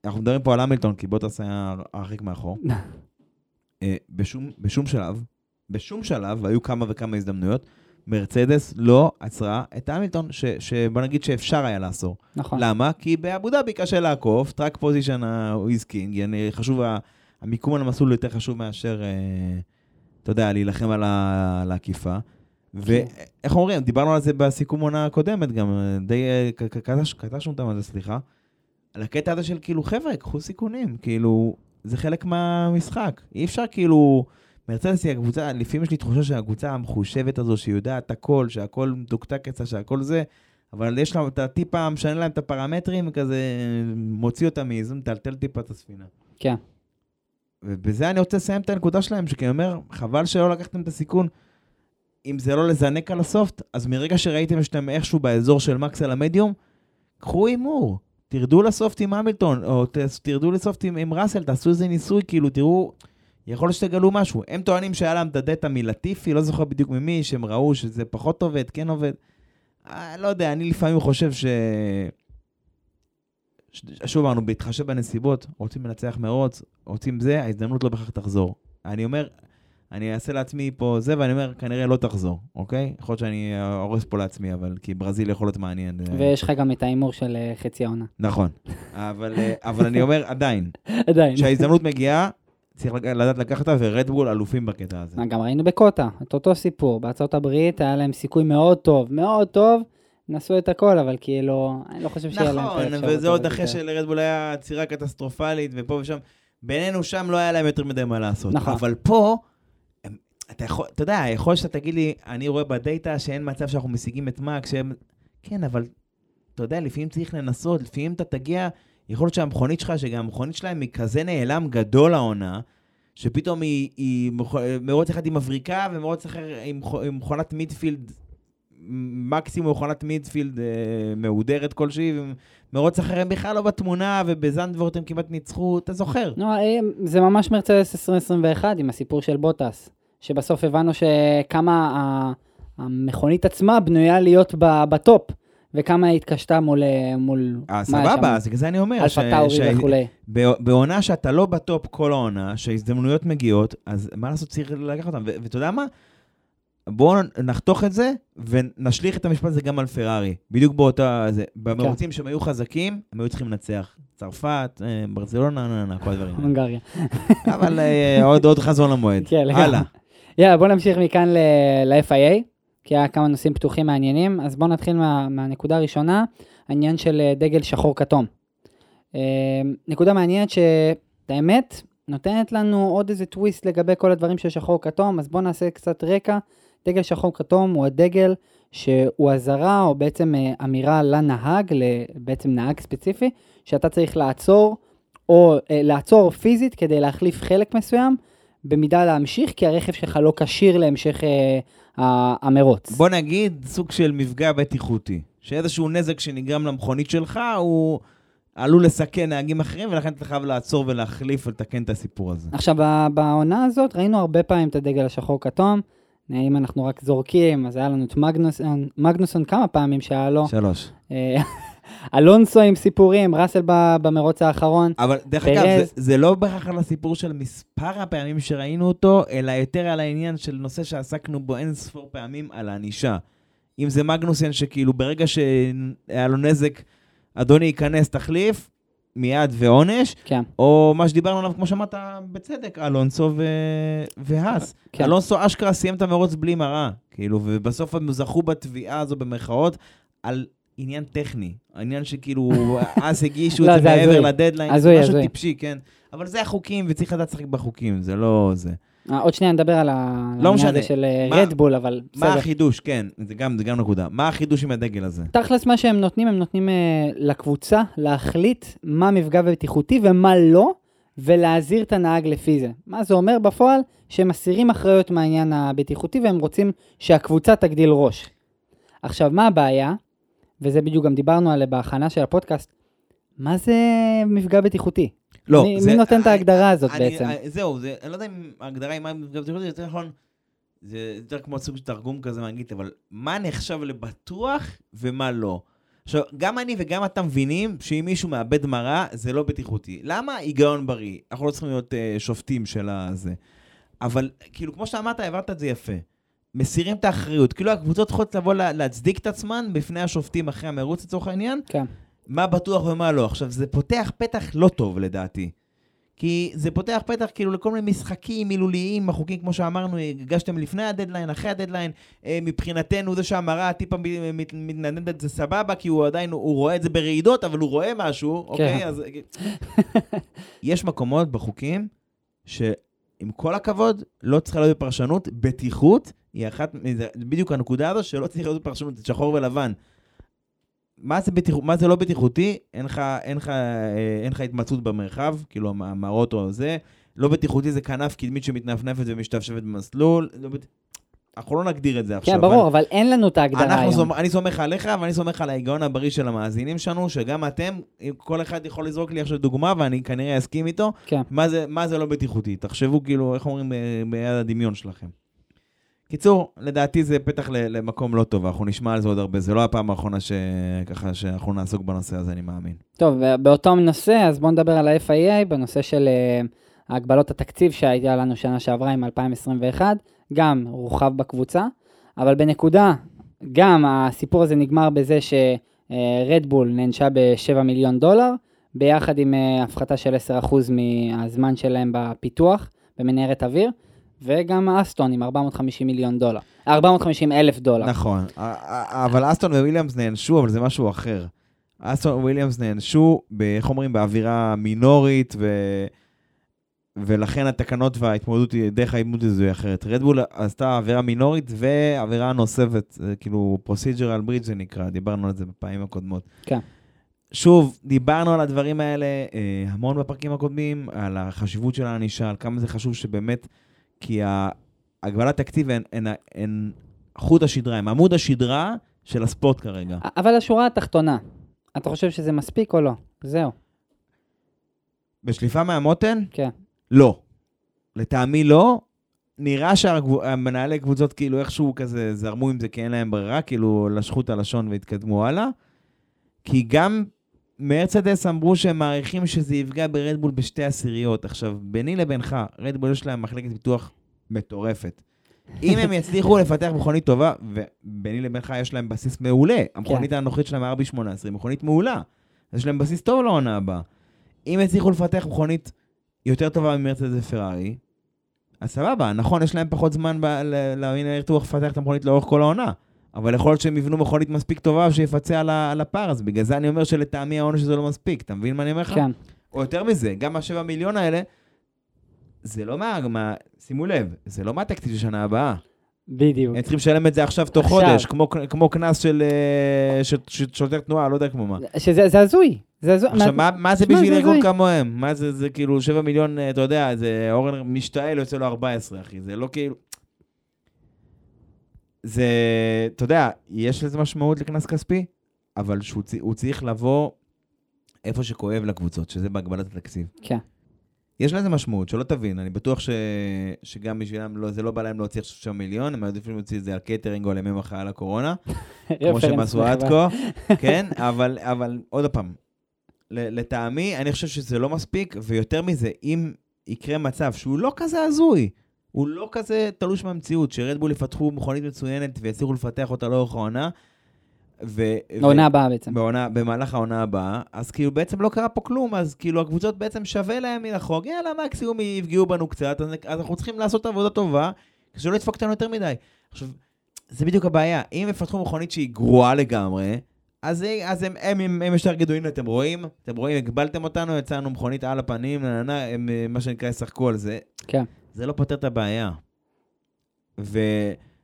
S7: אנחנו מדברים פה על המילטון, כי בוטס היה הרחיק מאחור. [LAUGHS] אה, בשום, בשום שלב, בשום שלב, והיו כמה וכמה הזדמנויות, מרצדס לא עצרה את המילטון, ש- שבוא נגיד שאפשר היה לעצור.
S6: נכון.
S7: למה? כי באבו דאבי קשה לעקוף, track position הוא is king, יעני, חשוב, המיקום על המסלול יותר חשוב מאשר, אה, אתה יודע, להילחם על ה- על העקיפה. ואיך אומרים, דיברנו על זה בסיכום עונה הקודמת גם, אה, די אה, קטשנו אותם על זה, סליחה. על הקטע הזה של כאילו, חבר'ה, קחו סיכונים, כאילו, זה חלק מהמשחק. אי אפשר כאילו, מרצדס היא הקבוצה, לפעמים יש לי תחושה שהקבוצה המחושבת הזו, שיודעת הכל, שהכל מתוקתק אצלה, שהכל זה, אבל יש לה את הטיפה, משנה להם את הפרמטרים, כזה מוציא אותם מאיזון, מטלטל טיפה את הספינה.
S6: כן.
S7: ובזה אני רוצה לסיים את הנקודה שלהם, שכי אני אומר, חבל שלא לקחתם את הסיכון. אם זה לא לזנק על הסופט, אז מרגע שראיתם שאתם איכשהו באזור של מקס על המדיום, קחו הימור. תרדו לסופט עם המילטון, או תרדו לסופט עם, עם ראסל, תעשו איזה ניסוי, כאילו, תראו, יכול להיות שתגלו משהו. הם טוענים שהיה להם את הדאטה מלטיפי, לא זוכר בדיוק ממי, שהם ראו שזה פחות עובד, כן עובד. אה, לא יודע, אני לפעמים חושב ש... ש- שוב אמרנו, בהתחשב בנסיבות, רוצים לנצח מרוץ, רוצים זה, ההזדמנות לא בהכרח תחזור. אני אומר, אני אעשה לעצמי פה זה, ואני אומר, כנראה לא תחזור, אוקיי? יכול להיות שאני הורס פה לעצמי, אבל כי ברזיל יכול להיות מעניין. אה,
S6: ויש לך גם את ההימור של אה, חצי העונה.
S7: נכון. [LAUGHS] אבל, אה, אבל אני אומר, עדיין,
S6: עדיין.
S7: כשההזדמנות [LAUGHS] מגיעה, צריך לדעת לקחת אותה, ורדבול אלופים בקטע הזה.
S6: גם ראינו בקוטה, את אותו סיפור. בארצות הברית היה להם סיכוי מאוד טוב, מאוד טוב, נסו את הכל, אבל כאילו, אני לא חושב שיהיה להם
S7: נכון, וזה עוד אחרי. שלרדבול היה עצירה קטסטרופלית, ופה ושם. בינינו שם לא היה להם יותר מדי מה לעשות.
S6: נכון.
S7: אבל פה, אתה יכול, אתה יודע, יכול שאתה תגיד לי, אני רואה בדאטה שאין מצב שאנחנו משיגים את מאק, שהם... כן, אבל אתה יודע, לפעמים צריך לנסות, לפעמים אתה תגיע, יכול להיות שהמכונית שלך, שגם המכונית שלהם היא כזה נעלם גדול העונה, שפתאום היא, היא מרוץ אחד עם מבריקה ומרוץ אחר עם, עם מכונת מידפילד, מקסימום מכונת מידפילד אה, מהודרת כלשהי, ומרוץ אחר הם בכלל לא בתמונה, ובזנדוורט הם כמעט ניצחו, אתה זוכר?
S6: אה, זה ממש מרצדס 2021 עם הסיפור של בוטס, שבסוף הבנו שכמה המכונית עצמה בנויה להיות בטופ, וכמה היא התקשתה מול... מול
S7: אה,
S6: מה
S7: סבבה? אז זה אני אומר,
S6: אלפה טאורי וכולי.
S7: ב- בעונה שאתה לא בטופ כל העונה, שההזדמנויות מגיעות, אז מה לעשות, צריך לקחת אותם. ו- ואתה יודע מה? בואו נחתוך את זה, ונשליך את המשפט הזה גם על פרארי. בדיוק באותה... זה. במרוצים שהם היו חזקים, הם היו צריכים לנצח. צרפת, אה, ברצלונה, נה, נה, נה, כל הדברים.
S6: הונגריה.
S7: אבל אה, עוד עוד חזון למועד.
S6: כן, לגמרי. יאללה, בוא נמשיך מכאן ל-FIA, כי היה כמה נושאים פתוחים מעניינים, אז בואו נתחיל מה, מהנקודה הראשונה, העניין של אה, דגל שחור כתום. אה, נקודה מעניינת שהאמת נותנת לנו עוד איזה טוויסט לגבי כל הדברים של שחור כתום, אז בואו נעשה קצת רקע. דגל שחור כתום הוא הדגל שהוא אזהרה או בעצם אה, אמירה לנהג, בעצם נהג ספציפי, שאתה צריך לעצור או לעצור פיזית כדי להחליף חלק מסוים, במידה להמשיך, כי הרכב שלך לא כשיר להמשך אה, המרוץ.
S7: בוא נגיד סוג של מפגע בטיחותי. שאיזשהו נזק שנגרם למכונית שלך, הוא עלול לסכן נהגים אחרים, ולכן אתה חייב לעצור ולהחליף ולתקן את הסיפור הזה.
S6: עכשיו, בעונה הזאת ראינו הרבה פעמים את הדגל השחור כתום. אה, אם אנחנו רק זורקים, אז היה לנו את מגנוסון, מגנוסון כמה פעמים שהיה לו.
S7: שלוש.
S6: אלונסו עם סיפורים, ראסל במרוץ האחרון.
S7: אבל דרך. אגב, זה, זה לא בהכרח על הסיפור של מספר הפעמים שראינו אותו, אלא יותר על העניין של נושא שעסקנו בו אין ספור פעמים, על הענישה. אם זה מגנוסן שכאילו ברגע שהיה לו נזק, אדוני ייכנס, תחליף, מיד ועונש,
S6: כן,
S7: או מה שדיברנו עליו, כמו שאמרת, בצדק, אלונסו ו... והאס.
S6: כן.
S7: אלונסו אשכרה סיים את המרוץ בלי מראה, כאילו, ובסוף הם זכו בתביעה הזו במרכאות על עניין טכני. העניין שכאילו, [LAUGHS] אז הגישו
S6: לא,
S7: את זה
S6: זה
S7: מעבר. לדדליין,
S6: הזוי,
S7: משהו. טיפשי, כן. אבל זה החוקים, וצריך לדעת לשחק בחוקים, זה לא זה.
S6: אה, עוד שנייה נדבר על
S7: לא
S6: העניין
S7: משנה.
S6: הזה של
S7: מה-
S6: רדבול, אבל
S7: מה
S6: בסדר.
S7: החידוש, כן, זה גם, זה גם נקודה. מה החידוש עם הדגל הזה?
S6: תכלס מה שהם נותנים, הם נותנים אה, לקבוצה להחליט מה מפגע בטיחותי ומה לא, ולהזהיר את הנהג לפי זה. מה זה אומר בפועל? שהם מסירים אחריות מהעניין הבטיחותי והם רוצים שהקבוצה תגדיל ראש. עכשיו, מה הבעיה? וזה בדיוק גם דיברנו עליה בהכנה של הפודקאסט. מה זה מפגע בטיחותי?
S7: לא,
S6: מי,
S7: זה...
S6: מי נותן את ההגדרה הזאת
S7: אני,
S6: בעצם?
S7: אני, זהו, זה, אני לא יודע אם ההגדרה היא מה מפגע בטיחותי, זה יותר נכון, זה יותר כמו סוג של תרגום כזה מאנגלית, אבל מה נחשב לבטוח ומה לא. עכשיו, גם אני וגם אתה מבינים שאם מישהו מאבד מראה, זה לא בטיחותי. למה? היגיון בריא. אנחנו לא צריכים להיות uh, שופטים של הזה. אבל, כאילו, כמו שאמרת, העברת את זה יפה. מסירים את האחריות. כאילו, הקבוצות צריכות לבוא לה, להצדיק את עצמן בפני השופטים אחרי המרוץ לצורך העניין,
S6: כן.
S7: מה בטוח ומה לא. עכשיו, זה פותח פתח לא טוב לדעתי. כי זה פותח פתח כאילו לכל מיני משחקים מילוליים, החוקים, כמו שאמרנו, הגשתם לפני הדדליין, אחרי הדדליין. אה, מבחינתנו, זה שהמראה טיפה מת- מתנדנדת זה סבבה, כי הוא עדיין, הוא רואה את זה ברעידות, אבל הוא רואה משהו, אוקיי? אז... יש מקומות בחוקים שעם כל הכבוד, לא צריכה להיות בפרשנות. בטיחות היא אחת, בדיוק הנקודה הזו שלא צריך להיות בפרשנות, זה שחור ולבן. מה זה, בטיח... מה זה לא בטיחותי? אין לך, אין לך, אה, אין לך התמצאות במרחב, כאילו המ- המראות או זה. לא בטיחותי זה כנף קדמית שמתנפנפת ומשתפשפת במסלול. לא בת... אנחנו לא נגדיר את זה עכשיו.
S6: כן, ברור, אבל אין לנו את ההגדרה היום.
S7: סומ... אני סומך עליך, ואני סומך על ההיגיון הבריא של המאזינים שלנו, שגם אתם, כל אחד יכול לזרוק לי עכשיו דוגמה, ואני כנראה אסכים איתו,
S6: כן.
S7: מה זה, מה זה לא בטיחותי. תחשבו כאילו, איך אומרים, ב- ביד הדמיון שלכם. קיצור, לדעתי זה פתח למקום לא טוב, אנחנו נשמע על זה עוד הרבה, זה לא הפעם האחרונה שככה שאנחנו נעסוק בנושא הזה, אני מאמין.
S6: טוב, באותו נושא, אז בואו נדבר על ה-FIA, בנושא של uh, הגבלות התקציב שהייתה לנו שנה שעברה עם 2021, גם הורחב בקבוצה, אבל בנקודה, גם הסיפור הזה נגמר בזה שרדבול נענשה ב-7 מיליון דולר, ביחד עם אה, הפחתה של 10% מהזמן שלהם בפיתוח, במנהרת אוויר, וגם אסטון עם 450 מיליון דולר, 450 אלף דולר.
S7: נכון, אבל אסטון וויליאמס נענשו, אבל זה משהו אחר. אסטון וויליאמס נענשו, איך אומרים, בעבירה מינורית, ו... ולכן התקנות וההתמודדות, דרך ההתמודדות הזו היא אחרת. רדבול עשתה עבירה מינורית ועבירה נוספת, כאילו procedural breach זה נקרא, דיברנו על זה בפעמים הקודמות.
S6: כן.
S7: שוב, דיברנו על הדברים האלה אה, המון בפרקים הקודמים, על החשיבות של הענישה, על כמה זה חשוב שבאמת, כי הגבלת תקציב הן, הן, הן חוט השדרה, הם עמוד השדרה של הספורט כרגע.
S6: אבל השורה התחתונה, אתה חושב שזה מספיק או לא? זהו,
S7: בשליפה מהמותן?
S6: כן.
S7: לא. לטעמי לא. נראה שהמנהלי קבוצות כאילו איכשהו כזה זרמו עם זה כי אין להם ברירה, כאילו לשכו את הלשון והתקדמו הלאה. כי גם מרצדס אמרו שהם מעריכים שזה יפגע ברדבול בשתי עשיריות. עכשיו, ביני לבינך, רדבול יש להם מחלקת פיתוח מטורפת. אם הם יצליחו לפתח מכונית טובה, וביני לבינך יש להם בסיס מעולה, המכונית הנוכחית שלהם ה-RB18 היא מכונית מעולה, אז יש להם בסיס טוב לעונה הבאה. אם יצליחו לפתח מכונית יותר טובה ממרצדס ופרארי, אז סבבה, נכון, יש להם פחות זמן להבין איך לפתח את המכונית לאורך כל העונה. אבל יכול להיות שהם יבנו מכונית מספיק טובה שיפצה על, על הפער, אז בגלל זה אני אומר שלטעמי העונש הזה לא מספיק, אתה מבין מה אני אומר לך?
S6: כן.
S7: או יותר מזה, גם השבע מיליון האלה, זה לא מה... מה שימו לב, זה לא מהתקציב של שנה הבאה.
S6: בדיוק.
S7: הם צריכים לשלם את זה עכשיו תוך
S6: עכשיו.
S7: חודש, כמו- כמו קנס של אה, של- של שוטר תנועה, לא יודע כמו מה.
S6: שזה זה הזוי. זה הזוי.
S7: עכשיו, מה, מה זה בשביל ארגון. כמוהם? מה זה, זה כאילו 7 מיליון, אה, אתה יודע, זה אורן משתעל, יוצא לו 14, אחי. זה לא כאילו... זה, אתה יודע, יש לזה משמעות לקנס כספי, אבל שהוא, צריך לבוא איפה שכואב לקבוצות, שזה בהגבלת התקציב.
S6: כן.
S7: יש לזה משמעות, שלא תבין, אני בטוח ש... שגם בשבילם לא, זה לא בא להם להוציא עכשיו 6 מיליון, הם מעדיפים להוציא את זה על קייטרינג או על ימי מחאה על הקורונה. [LAUGHS] כמו שהם עשו עד כה, [LAUGHS] כן, אבל, אבל עוד פעם, לטעמי, אני חושב שזה לא מספיק, ויותר מזה, אם יקרה מצב שהוא לא כזה הזוי, הוא לא כזה תלוש מהמציאות, שרדבול יפתחו מכונית מצוינת ויצליחו לפתח אותה לאורך העונה, ו... ו-
S6: העונה הבאה בעצם.
S7: בעונה, במהלך העונה הבאה, אז כאילו בעצם לא קרה פה כלום, אז כאילו הקבוצות בעצם שווה להם מלחוג, יאללה, מקסימום יפגעו בנו קצת, אז, אז אנחנו צריכים לעשות עבודה טובה, כדי שלא ידפוק אותנו יותר מדי. עכשיו, זה בדיוק הבעיה, אם יפתחו מכונית שהיא גרועה לגמרי, אז, אז הם, הם, הם, הם ישר יגידו, הנה, אתם רואים? אתם רואים, הגבלתם אותנו, יצאנו מכונית על הפנים, נה, נה, נה, הם, אה, מה שנקרא, ישחקו על זה.
S6: כן.
S7: זה לא פותר את הבעיה.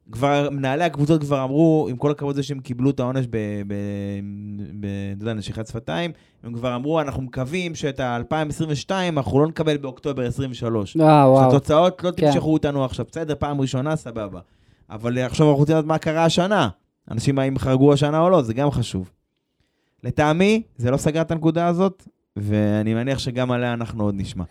S7: וכבר, מנהלי הקבוצות כבר אמרו, עם כל הכבוד זה שהם קיבלו את העונש ב... ב... ב... אתה יודע, נשיכת שפתיים, הם כבר אמרו, אנחנו מקווים שאת ה-2022 אנחנו לא נקבל באוקטובר 23.
S6: אה, וואו.
S7: שהתוצאות לא
S6: כן.
S7: תמשכו אותנו עכשיו, בסדר, פעם ראשונה, סבבה. אבל עכשיו אנחנו רוצים לדעת מה קרה השנה. אנשים האם חרגו השנה או לא, זה גם חשוב. לטעמי, זה לא סגר את הנקודה הזאת, ואני מניח שגם עליה אנחנו עוד נשמע.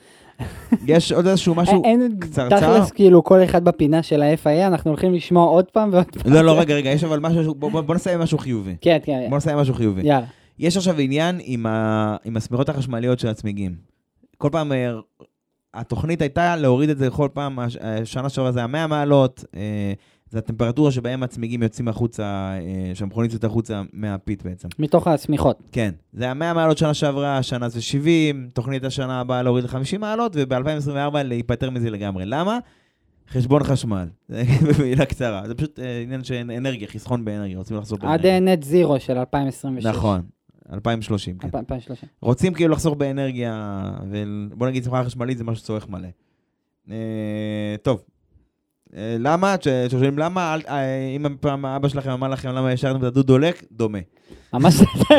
S7: יש עוד איזשהו משהו...
S6: אין- אין
S7: קצרצר?
S6: תכלס כאילו כל אחד בפינה של ה-FIA, אנחנו הולכים לשמוע עוד פעם ועוד פעם.
S7: לא, לא, רגע, רגע, יש אבל משהו, בוא, בוא, בוא נסיים משהו חיובי.
S6: כן, כן,
S7: בוא נסיים משהו חיובי.
S6: יאללה.
S7: יש עכשיו עניין עם, ה... עם השמיכות החשמליות של הצמיגים. כל פעם, אה, התוכנית הייתה להוריד את זה כל פעם, הש- השנה שעברה זה היה 100 מעלות, אה, זה הטמפרטורה שבהם הצמיגים יוצאים החוצה, אה, שהמכונית יוצאת החוצה מהפיט בעצם.
S6: מתוך השמיכות.
S7: כן, זה היה 100 מעלות שנה שעברה, השנה זה 70, תוכנית השנה הבאה להוריד ל-50 מעלות, וב-2024 להיפטר מזה לגמרי. למה? חשבון חשמל. [LAUGHS] במילה קצרה. זה פשוט אה, עניין של אנרגיה, חסכון באנרגיה, רוצים לחסוך
S6: עד
S7: באנרגיה.
S6: נט זירו של 2026.
S7: נכון, 2030, כן.
S6: 2030.
S7: רוצים כאילו לחסוך באנרגיה, ובוא נגיד שמחה חשמלית זה משהו שצורך מלא. אה, טוב, אה, למה? כששואלים למה, אה, אם פעם אבא שלכם אמר לכם למה השארתם את הדוד דולק, דומה.
S6: ממש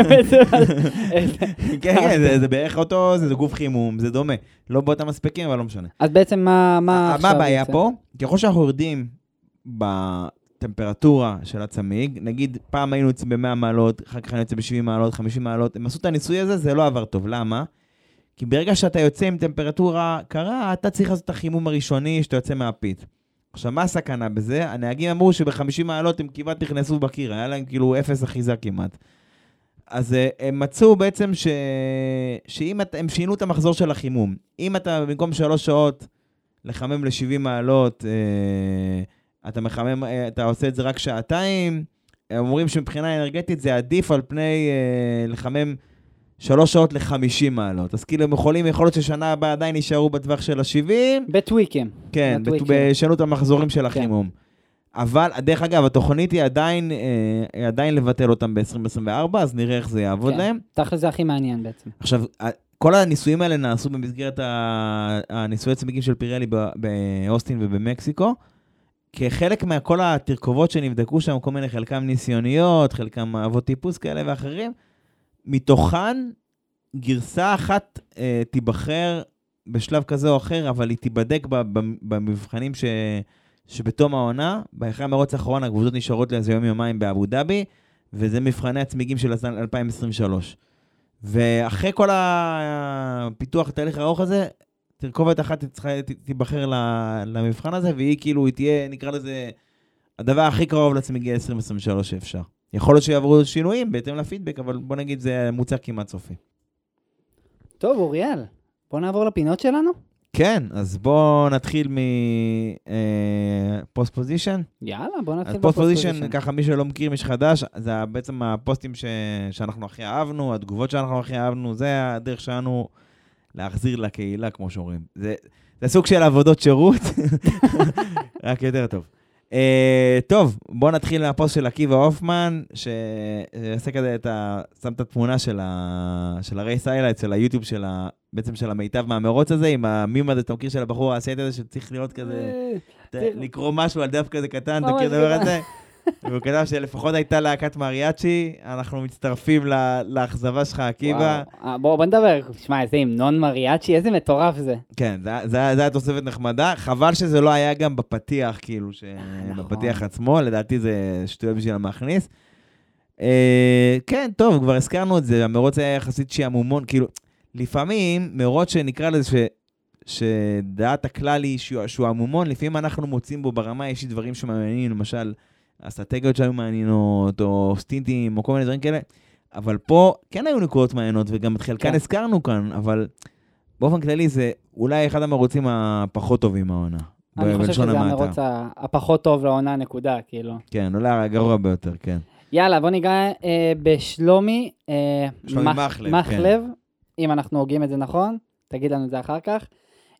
S6: בעצם, [LAUGHS]
S7: כן, כן, זה- זה בערך אותו, זה גוף חימום, זה דומה. לא באותם הספקים, אבל לא משנה.
S6: אז בעצם מה מה
S7: מה
S6: עכשיו
S7: הבעיה? פה? ככל שאנחנו יורדים בטמפרטורה של הצמיג, נגיד פעם היינו יוצאים ב-100 מעלות, אחר כך היינו יוצאים ב-70 מעלות, 50 מעלות, הם עשו את הניסוי הזה, זה לא עבר טוב. למה? כי ברגע שאתה יוצא עם טמפרטורה קרה, אתה צריך לעשות את החימום הראשוני שאתה יוצא מהפית. עכשיו, מה הסכנה בזה? הנהגים אמרו שב-50 מעלות הם כמעט נכנסו בקיר, היה להם כאילו אפס אחיזה כמעט. אז אה, הם מצאו בעצם ש... שאם אתה, הם שינו את המחזור של החימום. אם אתה במקום שלוש שעות לחמם ל-70 מעלות, אה, אתה מחמם, אה, אתה עושה את זה רק שעתיים, הם אומרים שמבחינה אנרגטית זה עדיף על פני לחמם שלוש שעות ל-50 מעלות. אז כאילו הם יכולים, יכול להיות ששנה הבאה עדיין יישארו בטווח של ה-70,
S6: בטוויקים.
S7: כן,
S6: בטוויקים.
S7: בשנו את המחזורים של החימום. אבל, דרך אגב, התוכנית היא עדיין, אה, עדיין לבטל אותם ב-2024, אז נראה איך זה יעבוד
S6: כן.
S7: להם.
S6: תכל'ס זה הכי מעניין בעצם.
S7: עכשיו, כל הניסויים האלה נעשו במסגרת הניסויי צמיגים של פירלי ב- באוסטין ובמקסיקו. כחלק מכל התרכובות שנבדקו שם, כל מיני, חלקם ניסיוניות, חלקם אבות טיפוס כאלה ואחרים, מתוכן גרסה אחת אה, תיבחר בשלב כזה או אחר, אבל היא תיבדק במבחנים ש, שבתום העונה. אחרי המרוץ האחרון הקבוצות נשארות לאיזה יום-יומיים באבו דאבי, וזה מבחני הצמיגים של 2023. ואחרי כל הפיתוח, התהליך הארוך הזה, תרכובת אחת צריכה, תיבחר למבחן הזה, והיא כאילו, היא תהיה, נקרא לזה, הדבר הכי קרוב לצמיגי 2023 שאפשר. יכול להיות שיעברו שינויים בהתאם לפידבק, אבל בוא נגיד זה מוצר כמעט סופי.
S6: טוב, אוריאל, בוא נעבור לפינות שלנו.
S7: כן, אז בואו נתחיל מ post position.
S6: יאללה, בוא נתחיל
S7: אז post
S6: position.
S7: ככה מי שלא מכיר, מי שחדש, זה בעצם הפוסטים ש... שאנחנו הכי אהבנו, התגובות שאנחנו הכי אהבנו, זה הדרך שלנו להחזיר לקהילה, כמו שאומרים. זה, זה סוג של עבודות שירות, [LAUGHS] רק יותר טוב. Uh, טוב, בואו נתחיל מהפוסט של עקיבא הופמן, שעושה כזה את ה... שם את התמונה של, ה... של ה race highlight, של היוטיוב של ה... בעצם של המיטב מהמרוץ הזה, עם המים הזה, אתה מכיר של הבחור האסייתי הזה, שצריך לראות כזה...
S6: אה,
S7: לקרוא משהו על דף כזה קטן, אתה מכיר את הדבר. הזה? והוא כתב שלפחות הייתה להקת מריאצ'י, אנחנו מצטרפים לאכזבה שלך, עקיבא.
S6: אה, בוא בוא נדבר, שמע, איזה המנון מריאצ'י, איזה מטורף זה.
S7: כן, זה היה תוספת נחמדה. חבל שזה לא היה גם בפתיח, כאילו, ש-
S6: נכון.
S7: בפתיח עצמו, לדעתי זה שטויות בשביל המכניס. אה, כן, טוב, כבר הזכרנו את זה, המרוץ היה יחסית שעמומון, כאילו, לפעמים מרוץ שנקרא לזה, ש- שדעת הכלל היא שהוא עמומון, לפעמים אנחנו מוצאים בו ברמה האישית דברים שמעניינים, למשל, אסטרטגיות שהיו מעניינות, או סטינטים, או כל מיני דברים כאלה, אבל פה כן היו נקודות מעניינות, וגם את חלקן
S6: כן.
S7: הזכרנו כאן, אבל באופן כללי זה אולי אחד המרוצים הפחות טובים מהעונה. ב-
S6: אני חושב שזה. המרוץ הפחות טוב לעונה, נקודה, כאילו.
S7: כן, אולי הגרוע ביותר, כן.
S6: יאללה, בוא ניגע אה, בשלומי. אה,
S7: שלומי
S6: מח-
S7: מחלב, כן.
S6: מחלב, אם אנחנו הוגים את זה נכון, תגיד לנו את זה אחר כך.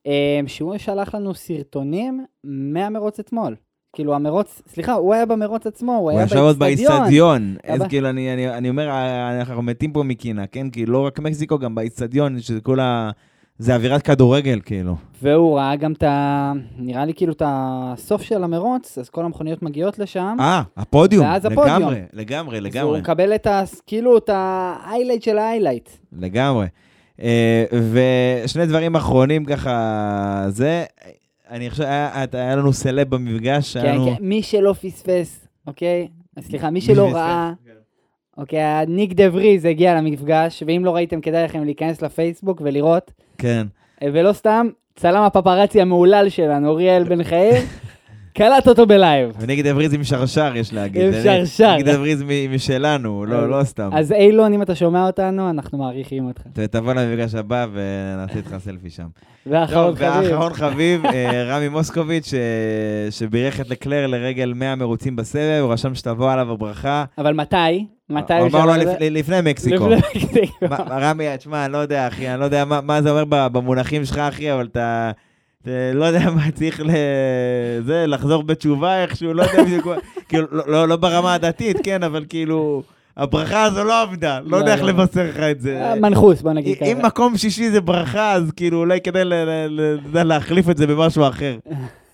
S6: אה, שהוא שלח לנו סרטונים מהמרוץ אתמול. כאילו המרוץ, סליחה, הוא היה במרוץ עצמו, הוא
S7: הוא
S6: היה
S7: ישב עוד
S6: באיצטדיון.
S7: באיצטדיון. אז
S6: ב-
S7: כאילו, אני- אני אני אומר, אה, אנחנו מתים פה מקינה, כן? כי לא רק מקסיקו, גם באיצטדיון, שזה כל ה... זה אווירת כדורגל, כאילו.
S6: והוא ראה גם את ה... נראה לי כאילו את הסוף של המרוץ, אז כל המכוניות מגיעות לשם.
S7: אה, הפודיום.
S6: ואז הפודיום.
S7: לגמרי, לגמרי,
S6: אז הוא
S7: לגמרי.
S6: מקבל את ה... כאילו את ה-highlight של ה-highlight.
S7: לגמרי. אה, ושני דברים אחרונים ככה, זה, אני חושב, היה היה לנו סלב במפגש,
S6: כן,
S7: לנו...
S6: כן, מי שלא פספס, אוקיי? סליחה, מי שלא ראה,
S7: כן.
S6: אוקיי, ניק דה וריז הגיע למפגש, ואם לא ראיתם, כדאי לכם להיכנס לפייסבוק ולראות.
S7: כן.
S6: אה, ולא סתם, צלם הפפרצי המהולל שלנו, אוריאל בן חיים, [LAUGHS] קלט אותו בלייב.
S7: ונגד אבריז עם שרשר, יש להגיד.
S6: עם שרשר.
S7: נגד אבריז משלנו, לא לא סתם.
S6: אז אילון, אם אתה שומע אותנו, אנחנו מעריכים אותך.
S7: תבוא למפגש הבא ונעשה איתך סלפי שם.
S6: ואחרון חביב.
S7: ואחרון חביב, אה, [LAUGHS] רמי מוסקוביץ', ש- שבירך את לקלר לרגל 100 מרוצים בסבב, הוא רשם שתבוא עליו הברכה.
S6: אבל מתי? מתי
S7: הוא אמר לו לפני מקסיקו.
S6: לפני מקסיקו.
S7: רמי, תשמע, אני לא יודע, אחי, אני לא יודע מה- זה אומר במונחים שלך, אחי, אבל אתה... לא יודע מה צריך ל... זה, לחזור בתשובה איכשהו, לא יודע בדיוק. [LAUGHS] כאילו, לא- לא לא ברמה הדתית, כן, אבל כאילו... הברכה הזו לא עבדה, לא
S6: לא,
S7: יודע איך
S6: לא.
S7: לבשר לך את זה.
S6: אה, מנחוס, בוא נגיד
S7: אם
S6: ככה.
S7: מקום שישי זה ברכה, אז כאילו אולי כדאי ל- ל- ל- ל- להחליף את זה במשהו אחר.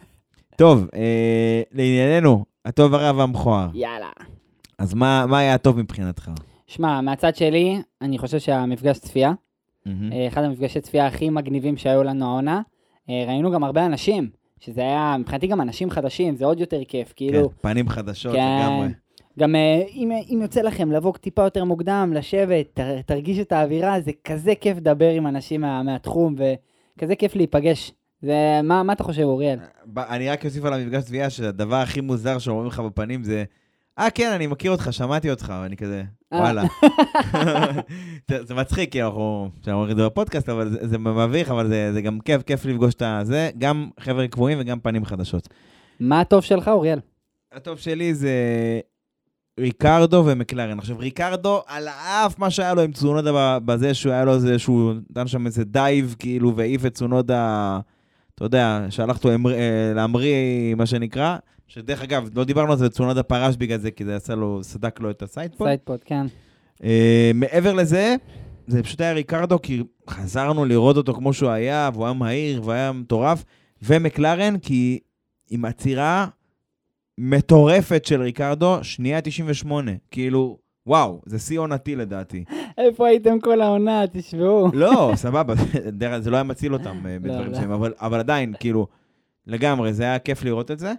S7: [LAUGHS] טוב, אה, לענייננו, הטוב הרע והמכוער.
S6: יאללה.
S7: אז מה מה היה הטוב מבחינתך?
S6: שמע, מהצד שלי, אני חושב שהמפגש צפייה. אה, אחד המפגשי צפייה הכי מגניבים שהיו לנו העונה. אה, ראינו גם הרבה אנשים, שזה היה, מבחינתי גם אנשים חדשים, זה עוד יותר כיף, כאילו,
S7: כן, פנים חדשות
S6: כן.
S7: לגמרי.
S6: גם אה, אם, אם יוצא לכם לבוא טיפה יותר מוקדם, לשבת, תר, תרגיש את האווירה, זה כזה כיף לדבר עם אנשים מה, מהתחום, וכזה כיף להיפגש. זה, מה, מה אתה חושב, אוריאל?
S7: ב- אני רק אוסיף על המפגש צביעה, שהדבר הכי מוזר שאומרים לך בפנים זה, אה, כן, אני מכיר אותך, שמעתי אותך, ואני כזה,
S6: אה.
S7: וואלה. [LAUGHS] [LAUGHS] זה מצחיק, כי אנחנו אנחנו אומרים את זה בפודקאסט, אבל זה- זה מביך, אבל זה זה גם כיף, כיף לפגוש את הזה, גם חבר'ה קבועים וגם פנים חדשות.
S6: מה הטוב שלך, אוריאל?
S7: הטוב שלי זה ריקרדו ומקלרן. עכשיו, ריקרדו, על אף מה שהיה לו עם צונודה בזה, שהוא היה לו איזה, שהוא נתן שם איזה dive, כאילו, והעיף את צונודה, אתה יודע, שלח אותו אה, להמריא, מה שנקרא, שדרך אגב, לא דיברנו על זה, צונודה פרש בגלל זה, כי זה עשה לו, סדק לו את ה
S6: sidepod. sidepod, כן.
S7: אה, מעבר לזה, זה פשוט היה ריקרדו, כי חזרנו לראות אותו כמו שהוא היה, והוא היה מהיר, והיה מטורף, ומקלרן, כי עם עצירה מטורפת של ריקרדו, שנייה 98, כאילו, וואו, זה שיא עונתי לדעתי.
S6: איפה הייתם כל העונה? תשמעו.
S7: לא, סבבה, [LAUGHS] זה לא היה מציל אותם אה, בדברים
S6: לא.
S7: מסוימים, אבל- אבל עדיין, כאילו, לגמרי, זה היה כיף לראות את זה,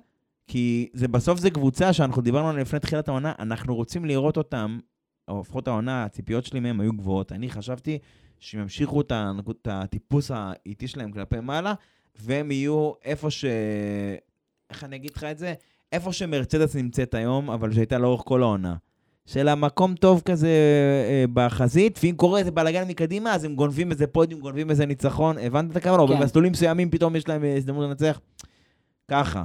S7: כי זה בסוף זה קבוצה שאנחנו דיברנו עליה לפני תחילת העונה, אנחנו רוצים לראות אותם, או לפחות העונה, הציפיות שלי מהם היו גבוהות. אני חשבתי שהם ימשיכו את את הטיפוס האיטי שלהם כלפי מעלה, והם יהיו איפה ש... איך אני אגיד לך את זה? איפה שמרצדס נמצאת היום, אבל שהייתה לאורך כל העונה. של המקום טוב כזה אה, בחזית, ואם קורה איזה בלאגן מקדימה, אז הם גונבים איזה פודיום, גונבים איזה ניצחון. הבנת את הכוונה? או
S6: כן.
S7: במסלולים מסוימים פתאום יש להם אה, הזדמנות לנצח. ככה.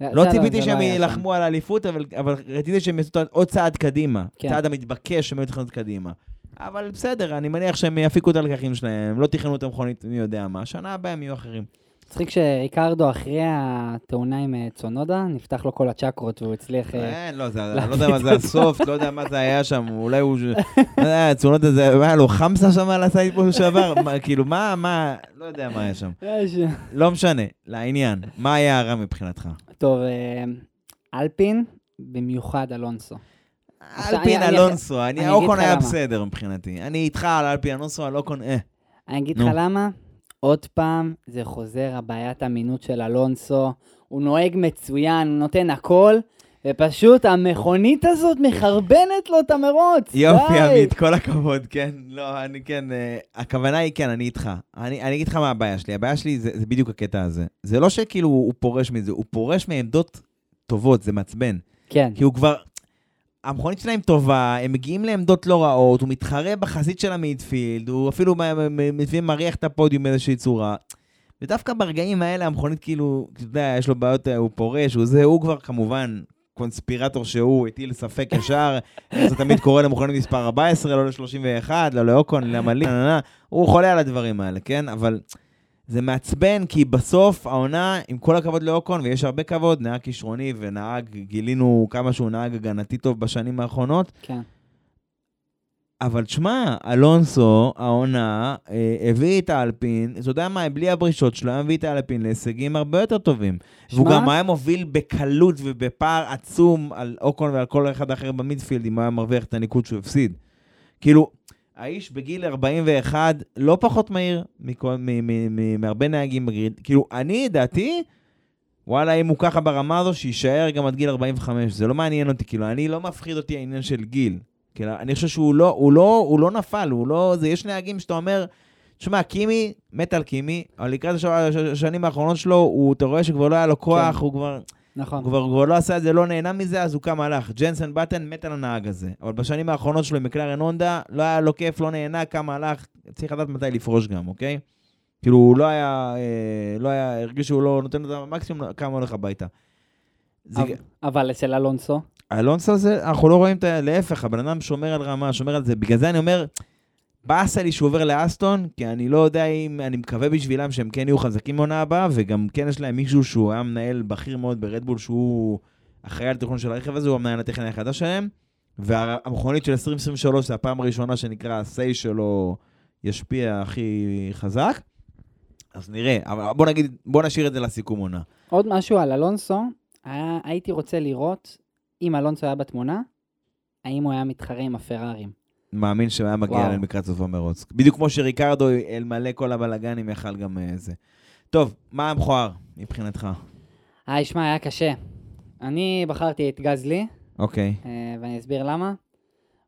S6: זה-
S7: לא ציפיתי שהם. יילחמו על האליפות, אבל, אבל רציתי שהם יעשו עוד צעד קדימה.
S6: כן.
S7: צעד המתבקש שהם היו תכננות קדימה. אבל בסדר, אני מניח שהם יפיקו את הלקחים שלהם, לא תכננו את המכונית מי יודע מה, שנה הבאה הם יהיו אחרים.
S6: מצחיק שריקרדו אחרי התאונה עם אה, צונודה, נפתח לו כל הצ'קרות והוא הצליח... אה,
S7: אין, לא, זה, אני לא יודע מה זה הסוף, לא יודע מה זה היה שם, אולי הוא... לא יודע, צונות הזה, מה היה לו חמסה שם על הסייד פה שעבר? כאילו, מה, מה, לא יודע מה היה שם.
S6: יש-
S7: לא משנה, לעניין, מה היה הרע מבחינתך?
S6: טוב, אה, אלפין, במיוחד אלונסו.
S7: אלפין אלונסו,
S6: אני לך
S7: היה. בסדר מבחינתי. אני איתך על אלפין אלונסו, על אוקון, אה.
S6: אני אגיד. לך למה, עוד פעם, זה חוזר הבעיית אמינות של אלונסו. הוא נוהג מצוין, הוא נותן הכל, ופשוט המכונית הזאת מחרבנת לו את המרוץ.
S7: יופי. עמית, כל הכבוד, כן. לא, אני כן, אה, הכוונה היא, כן, אני איתך. אני, אני אגיד לך מה הבעיה שלי. הבעיה שלי זה, זה בדיוק הקטע הזה. זה לא שכאילו הוא פורש מזה, הוא פורש מעמדות טובות, זה מעצבן.
S6: כן,
S7: כי הוא כבר... המכונית שלהם טובה, הם מגיעים לעמדות לא רעות, הוא מתחרה בחזית של המידפילד, הוא אפילו לפעמים מריח את הפודיום באיזושהי צורה. ודווקא ברגעים האלה המכונית כאילו, אתה יודע, יש לו בעיות, הוא פורש, הוא זה, הוא כבר כמובן קונספירטור שהוא הטיל ספק ישר, [LAUGHS] זה תמיד קורה למכונית מספר 14, לא ל-31, לא לאוקון, למלין, הוא חולה על הדברים האלה, כן? אבל זה מעצבן, כי בסוף העונה, עם כל הכבוד לאוקון, ויש הרבה כבוד, נהג כישרוני ונהג, גילינו כמה שהוא נהג הגנתי טוב בשנים האחרונות,
S6: כן.
S7: אבל תשמע, אלונסו, העונה, אה, הביא את האלפין, אתה יודע מה, בלי הברישות שלו, היה מביא את האלפין להישגים הרבה יותר טובים. והוא
S6: שמע?
S7: גם היה מוביל בקלות ובפער עצום על אוקון ועל כל אחד אחר במידפילד, אם הוא היה מרוויח את הניקוד שהוא הפסיד. כאילו, האיש בגיל 41 לא פחות מהיר מכל- מ- מ- מ- מהרבה נהגים בגריד. כאילו, אני, דעתי, וואלה, אם הוא ככה ברמה הזו, שיישאר גם עד גיל 45. זה לא מעניין אותי, כאילו, אני לא מפחיד אותי העניין של גיל. כאילו, אני חושב שהוא לא, הוא לא, הוא לא נפל, הוא לא... זה, יש נהגים שאתה אומר, תשמע, קימי, מת על קימי, אבל לקראת הש- הש- השנים האחרונות שלו, הוא, אתה רואה שכבר לא היה לו כוח,
S6: כן.
S7: הוא כבר...
S6: נכון.
S7: הוא כבר, לא עשה את זה, לא נהנה מזה, אז הוא קם הלך. ג'נסן בטן מת על הנהג הזה. אבל בשנים האחרונות שלו עם מקלרן הונדה, לא היה לו כיף, לא נהנה, קם הלך. צריך לדעת מתי לפרוש גם, אוקיי? כאילו, הוא לא היה, אה, לא היה, הרגיש שהוא לא נותן את המקסימום, קם הולך הביתה. זה,
S6: אבל- אבל אצל אלונסו,
S7: אלונסו הזה, אנחנו לא רואים את ה... להפך, הבן אדם שומר על רמה, שומר על זה. בגלל זה אני אומר, באסה לי שהוא עובר לאסטון, כי אני לא יודע אם, אני מקווה בשבילם שהם כן יהיו חזקים בעונה הבאה, וגם כן יש להם מישהו שהוא היה מנהל בכיר מאוד ברדבול, שהוא אחראי על תכנון של הרכב הזה, הוא המנהל הטכני החדש שלהם. והמכונית של 2023 זה הפעם הראשונה שנקרא ה-say שלו ישפיע הכי חזק. אז נראה, אבל בוא נגיד, בוא נשאיר את זה לסיכום עונה.
S6: עוד משהו על אלונסו, היה, הייתי רוצה לראות, אם אלונסו היה בתמונה, האם הוא היה מתחרה עם הפרארים.
S7: מאמין שהוא היה מגיע. אליהם לקראת סוף המרוץ. בדיוק כמו שריקרדו, אלמלא כל הבלאגנים, יכל גם אה, זה. טוב, מה המכוער מבחינתך?
S6: היי, שמע, היה קשה. אני בחרתי את גזלי,
S7: אוקיי.
S6: אה, ואני אסביר למה.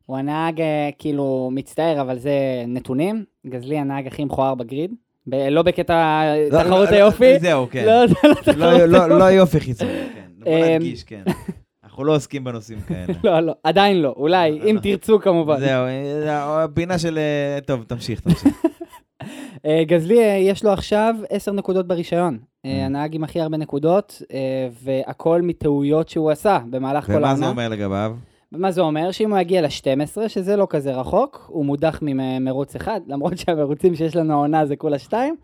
S6: הוא הנהג, אה, כאילו, מצטער, אבל זה נתונים. גזלי הנהג הכי מכוער בגריד. ב- לא בקטע
S7: לא,
S6: תחרות
S7: לא,
S6: היופי.
S7: לא, זהו, כן.
S6: לא, זה לא תחרות
S7: לא- לא-
S6: היופי.
S7: לא יופי חיצוני, כן. בוא נדגיש, כן. [LAUGHS] אנחנו לא עוסקים בנושאים כאלה. [LAUGHS]
S6: לא, לא, עדיין לא. אולי, אם תרצו כמובן.
S7: זהו, אה, הפינה של... אה, טוב, תמשיך, תמשיך. [LAUGHS]
S6: אה, גזלי, אה, יש לו עכשיו 10 נקודות ברישיון. אה,
S7: Mm.
S6: הנהג עם הכי הרבה נקודות, אה, והכל מטעויות שהוא עשה במהלך כל
S7: ומה
S6: העונה.
S7: זה אומר לגביו?
S6: מה זה אומר? שאם הוא יגיע ל-12, שזה לא כזה רחוק, הוא מודח ממרוץ אחד, למרות [LAUGHS] שהמרוצים שיש לנו העונה זה כולה שתיים.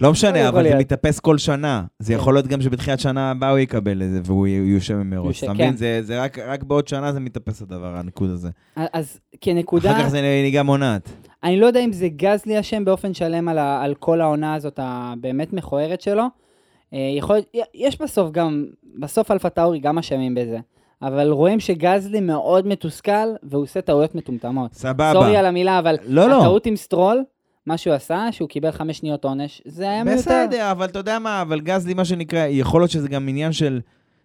S7: לא משנה, אבל זה. מתאפס כל שנה. זה
S6: כן.
S7: יכול להיות גם שבתחילת שנה הבאה הוא יקבל את זה, והוא יושב ממרוץ. אתה מבין?
S6: כן.
S7: זה- רק- בעוד שנה זה מתאפס הדבר, הניקוד הזה.
S6: אז כנקודה,
S7: אחר כך זה נהיגה מונעת.
S6: אני לא יודע אם זה גזלי אשם באופן שלם על, כל העונה הזאת הבאמת מכוערת שלו. אה, יכול, יש בסוף גם, בסוף אלפה טאורי גם אשמים בזה. אבל רואים שגזלי מאוד מתוסכל, והוא עושה טעויות מטומטמות.
S7: סבבה.
S6: sorry על המילה, אבל
S7: לא, לא.
S6: הטעות עם סטרול, מה שהוא עשה, שהוא קיבל חמש שניות עונש, זה היה מיותר.
S7: בסדר, אבל אתה יודע מה, אבל גזלי, מה שנקרא, יכול להיות שזה גם עניין של...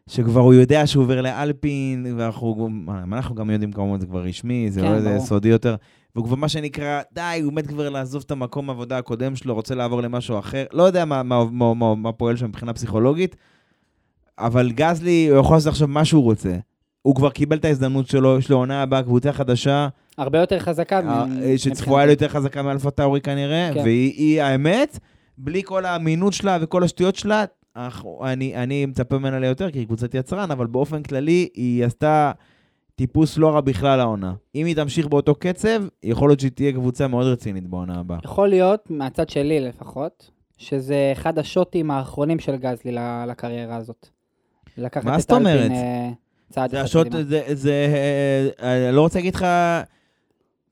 S7: שכבר הוא יודע שהוא עובר לאלפין, ואנחנו אנחנו גם יודעים כמובן, זה כבר רשמי, זה
S6: כן,
S7: לא איזה. סודי יותר. והוא כבר מה שנקרא, די, הוא מת כבר לעזוב את המקום העבודה הקודם שלו, רוצה לעבור למשהו אחר. לא יודע מה, מה, מה, מה, מה פועל שם מבחינה פסיכולוגית, אבל גזלי, הוא יכול לעשות עכשיו מה שהוא רוצה. הוא כבר קיבל את ההזדמנות שלו, יש לו עונה הבאה, קבוצה חדשה,
S6: הרבה יותר חזקה.
S7: אה,
S6: מ-
S7: שצפויה להיות יותר חזקה מאלפה טאורי כנראה,
S6: כן.
S7: והיא היא האמת, בלי כל האמינות שלה וכל השטויות שלה, אני, אני מצפה ממנה ליותר, כי היא קבוצת יצרן, אבל באופן כללי היא עשתה טיפוס לא רע בכלל העונה. אם היא תמשיך באותו קצב, יכול להיות שהיא תהיה קבוצה מאוד רצינית בעונה הבאה.
S6: יכול להיות, מהצד שלי לפחות, שזה אחד השוטים האחרונים של גזלי לקריירה הזאת. לקחת
S7: מה
S6: את
S7: זאת אומרת?
S6: אה, צעד
S7: זה
S6: אחד
S7: השוט,
S6: קדימה.
S7: זה, זה, אה, אני לא רוצה להגיד לך,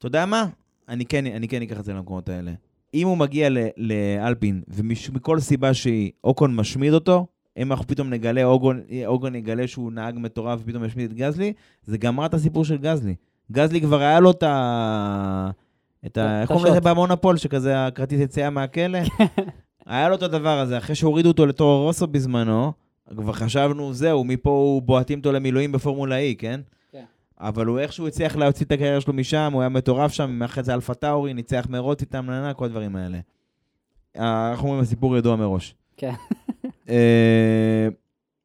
S7: אתה יודע מה? אני כן, אני כן אקח את זה למקומות האלה. אם הוא מגיע ל- לאלפין, ומכל סיבה שהיא, אוקון משמיד אותו, אם אנחנו פתאום נגלה, אוגון, אוגון יגלה שהוא נהג מטורף ופתאום ישמיד את גזלי, זה גמר את הסיפור של גזלי. גזלי כבר היה לו את ה... את ה... איך קוראים לזה. במונופול, שכזה הכרטיס יציאה מהכלא? [LAUGHS] היה לו את הדבר הזה, אחרי שהורידו אותו לטורו רוסו בזמנו, כבר חשבנו, זהו, מפה הוא בועטים אותו למילואים בפורמולה E, כן? אבל הוא איכשהו הצליח להוציא את הקריירה שלו משם, הוא היה מטורף שם, אחרי זה אלפה טאורי, ניצח מרוץ איתם, ננה, כל הדברים האלה. אה, אנחנו אומרים, הסיפור ידוע מראש.
S6: כן.
S7: אה,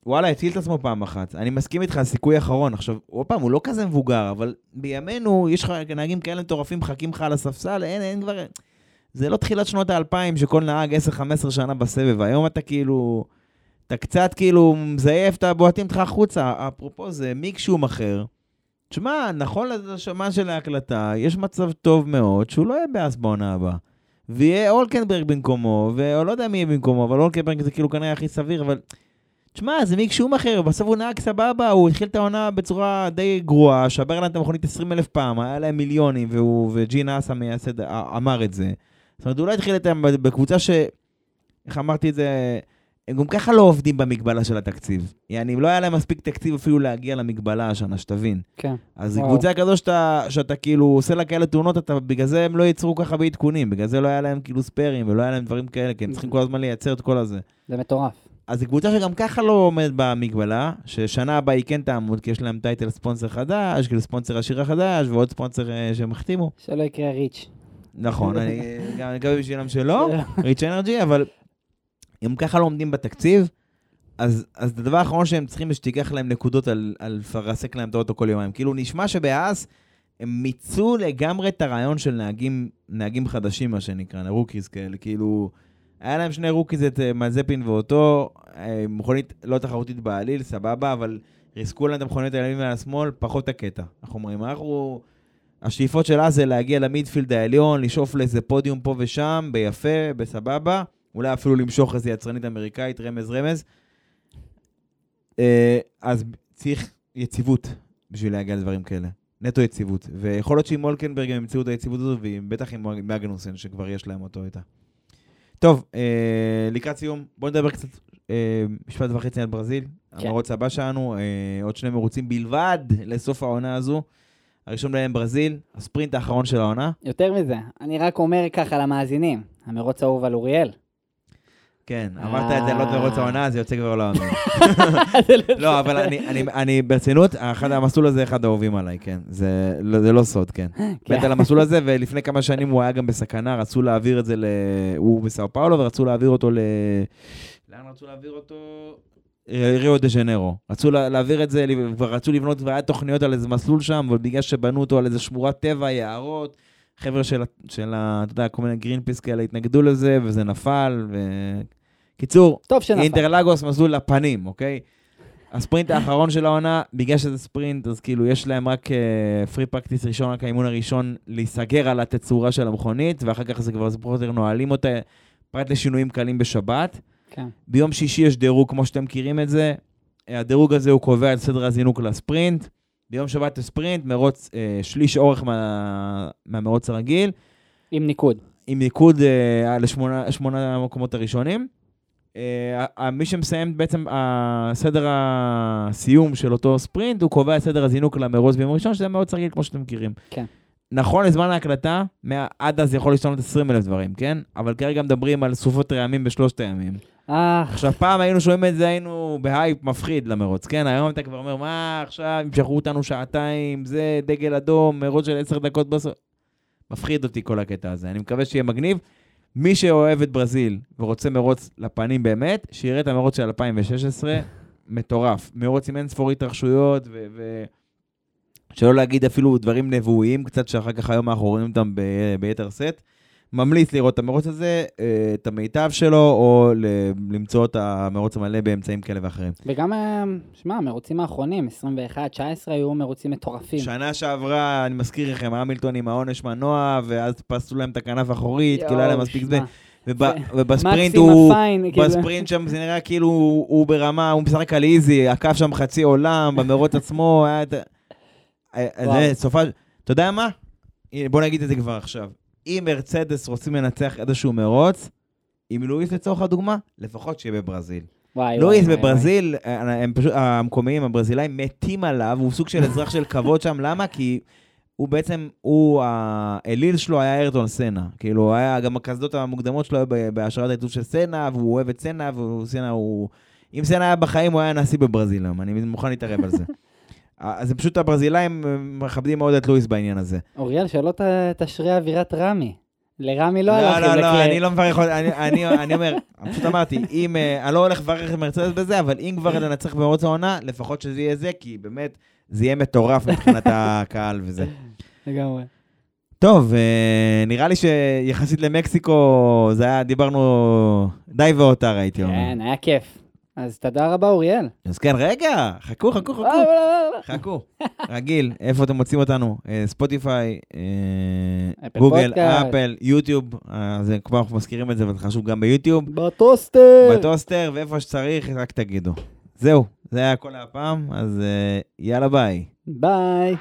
S7: וואלה, הציל את עצמו פעם אחת. אני מסכים איתך, סיכוי אחרון. עכשיו, עוד פעם, הוא לא כזה מבוגר, אבל בימינו, יש לך נהגים כאלה מטורפים, מחכים לך על הספסל, אין, אין כבר... זה לא תחילת שנות האלפיים, שכל נהג 10-15 שנה בסבב. היום אתה כאילו... אתה קצת כאילו מזייף, אתה בועטים אותך החוצה. אפרופו זה, מיק שהוא אחר. תשמע, נכון לשמן של ההקלטה, יש מצב טוב מאוד שהוא לא יהיה באס בעונה הבאה. ויהיה אולקנברג במקומו, או לא יודע מי יהיה במקומו, אבל אולקנברג זה כאילו כנראה הכי סביר, אבל... תשמע, זה מיק שומאחר, בסוף הוא נהג סבבה, הוא התחיל את העונה בצורה די גרועה, שבר להם את המכונית 20 אלף פעם, היה להם מיליונים, והוא, וג'ין מייסד אמר את זה. זאת אומרת, הוא לא התחיל איתם בקבוצה ש... איך אמרתי את זה? הם גם ככה לא עובדים במגבלה של התקציב. יעני, אם לא היה להם מספיק תקציב אפילו להגיע למגבלה השנה, שתבין.
S6: כן.
S7: אז
S6: וואו.
S7: קבוצה כזו שאתה, שאתה כאילו עושה לה כאלה תאונות, אתה, בגלל זה הם לא ייצרו ככה בעדכונים, בגלל זה לא היה להם כאילו ספיירים ולא היה להם דברים כאלה, כי הם צריכים כל הזמן לייצר את כל הזה.
S6: זה מטורף.
S7: אז זו קבוצה שגם ככה לא עומדת במגבלה, ששנה הבאה היא כן תעמוד, כי יש להם title sponsor חדש, כאילו ספונסר הראשי חדש, ועוד ספונסר אה, שהם החתימו.
S6: שלא יקרה Rich.
S7: נכון, אני [LAUGHS] גם מקווה בשבילם שלא, Rich Energy, אבל אם ככה לא עומדים בתקציב, אז, אז הדבר האחרון שהם צריכים זה שתיקח להם נקודות על, על לרסק להם את האוטו כל יומיים. כאילו, נשמע שבהאס הם מיצו לגמרי את הרעיון של נהגים, נהגים חדשים, מה שנקרא, rookies כאלה. כאילו, היה להם שני rookies, את אה, מזפין ואותו, אה, מכונית לא תחרותית בעליל, סבבה, אבל ריסקו להם את המכוניות על ימין ועל שמאל, פחות הקטע. אנחנו אומרים, אנחנו... השאיפות שלה זה להגיע ל midfield העליון, לשאוף לאיזה פודיום פה ושם, ביפה, בסבבה. אולי אפילו למשוך איזה יצרנית אמריקאית, רמז רמז. אה, אז צריך יציבות בשביל להגיע לדברים כאלה. נטו יציבות. ויכול להיות שעם הולקנברג הם ימצאו את היציבות הזו, ובטח עם מגנוסן, שכבר יש להם אותו איתה. טוב, אה, לקראת סיום, בואו נדבר קצת אה, משפט וחצי על ברזיל.
S6: כן.
S7: המרוץ הבא שלנו, אה, עוד שני מרוצים בלבד לסוף העונה הזו. הראשון בהם ברזיל, הספרינט האחרון של העונה.
S6: יותר מזה, אני רק אומר ככה למאזינים, המרוץ האהוב על אוריאל.
S7: כן, אמרת את זה, לא מרוץ העונה, זה יוצא כבר [LAUGHS] לא אמין. לא, אבל אני, אני, אני ברצינות, אחד, המסלול הזה אחד האהובים עליי, כן. זה, לא- זה לא סוד, כן. מת על המסלול הזה, ולפני כמה שנים הוא היה גם בסכנה, רצו להעביר את זה ל... הוא בסאו פאולו, ורצו להעביר אותו ל... לאן רצו להעביר אותו? אה, ריו דה ז'נרו. רצו לה- להעביר את זה, כבר רצו לבנות, והיה תוכניות על איזה מסלול שם, אבל בגלל שבנו אותו על איזה שמורת טבע, יערות, חבר'ה של, של ה... אתה יודע, כל מיני גרינפיס כאלה התנגדו לזה, וזה נפל, ו... קיצור,
S6: טוב שנפל.
S7: אינטרלאגוס מסלול לפנים, אוקיי? הספרינט האחרון של העונה, בגלל שזה ספרינט, אז כאילו יש להם רק פרי פרקטיס ראשון, רק האימון הראשון, להיסגר על התצורה של המכונית, ואחר כך זה כבר פחות יותר נועלים אותה, פרט לשינויים קלים בשבת.
S6: כן.
S7: ביום שישי יש דירוג, כמו שאתם מכירים את זה. הדירוג הזה הוא קובע את סדר הזינוק לספרינט. ביום שבת הספרינט, מרוץ אה, שליש אורך מה, מהמרוץ הרגיל.
S6: עם ניקוד.
S7: עם ניקוד אה, לשמונה שמונה המקומות הראשונים. אה, מי שמסיים בעצם הסדר הסיום של אותו ספרינט, הוא קובע את סדר הזינוק למרוץ ביום ראשון, שזה מאוד רגיל כמו שאתם מכירים.
S6: כן.
S7: נכון לזמן ההקלטה, עד אז יכול להשתנות 20 אלף דברים, כן? אבל כרגע מדברים על סופות רעמים בשלושת הימים.
S6: אה,
S7: עכשיו, פעם היינו שומעים את זה, היינו בהייפ מפחיד למרוץ, כן? היום אתה כבר אומר, מה, עכשיו ימשכו אותנו שעתיים, זה דגל אדום, מרוץ של 10 דקות בסוף. מפחיד אותי כל הקטע הזה, אני מקווה שיהיה מגניב. מי שאוהב את ברזיל ורוצה מרוץ לפנים באמת, שיראה את המרוץ של 2016, מטורף. מרוץ עם אין ספור התרחשויות, ו... ו... שלא להגיד אפילו דברים נבואיים, קצת שאחר כך היום אנחנו רואים אותם. ביתר סט. ממליץ לראות את המרוץ הזה, אה, את המיטב שלו, או למצוא את המרוץ המלא באמצעים כאלה ואחרים.
S6: וגם, אה, שמע, המרוצים האחרונים, 21, 19, היו מרוצים מטורפים.
S7: שנה שעברה, אני מזכיר לכם, המילטון עם העונש מנוע, ואז פסלו להם את הכנף האחורית, כי לא היה להם מספיק זמן. ובספרינט הוא...
S6: כאילו.
S7: בספרינט שם זה נראה כאילו הוא ברמה, הוא משחק על איזי, עקף שם חצי עולם, במרוץ [LAUGHS] עצמו, היה את... אה. זה סופה... אתה יודע מה? בוא נגיד את זה כבר עכשיו. אם מרצדס רוצים לנצח איזשהו מרוץ, עם לואיס לצורך הדוגמה, לפחות שיהיה בברזיל.
S6: וואי,
S7: לואיס
S6: וואי, וואי,
S7: בברזיל, אה, הם פשוט, המקומיים, הברזילאים, מתים עליו, הוא סוג של אזרח של כבוד שם, למה? כי הוא בעצם, הוא, האליל שלו היה איירטון סנה. כאילו, היה, גם הקסדות המוקדמות שלו היו בהשראת העיצוב של סנה, והוא אוהב את סנה, והוא סנה, הוא... אם סנה היה בחיים, הוא היה נשיא בברזיל היום, אני מוכן להתערב על זה. [LAUGHS] אה, אז זה פשוט הברזילאים אה, מכבדים מאוד את לואיס בעניין הזה.
S6: אוריאל, שלא ת- תשרה אווירת רמי. לרמי לא
S7: לא,
S6: הלך
S7: לא, לא,
S6: לקלר.
S7: אני לא מברך, אני- אומר, פשוט אמרתי, אם, אה, אני לא הולך לברך את מרצדס בזה, אבל אם כבר לנצח במרוץ העונה, לפחות שזה יהיה זה, כי באמת, זה יהיה מטורף מבחינת [LAUGHS] הקהל וזה.
S6: לגמרי.
S7: טוב, אה, נראה לי שיחסית למקסיקו, זה היה, דיברנו די והותר, הייתי אומר.
S6: כן, היה כיף. אז תודה רבה, אוריאל.
S7: אז כן, רגע, חכו, חכו, חכו.
S6: אה, לא, לא, לא.
S7: חכו. רגיל, איפה אתם מוצאים אותנו? אה, ספוטיפיי, אה, גוגל. אפל, יוטיוב, זה כבר אנחנו מזכירים את זה, וזה חשוב גם ביוטיוב.
S6: בטוסטר.
S7: בטוסטר, ואיפה שצריך, רק תגידו. זהו, זה היה כל הפעם, אז יאללה ביי.
S6: ביי.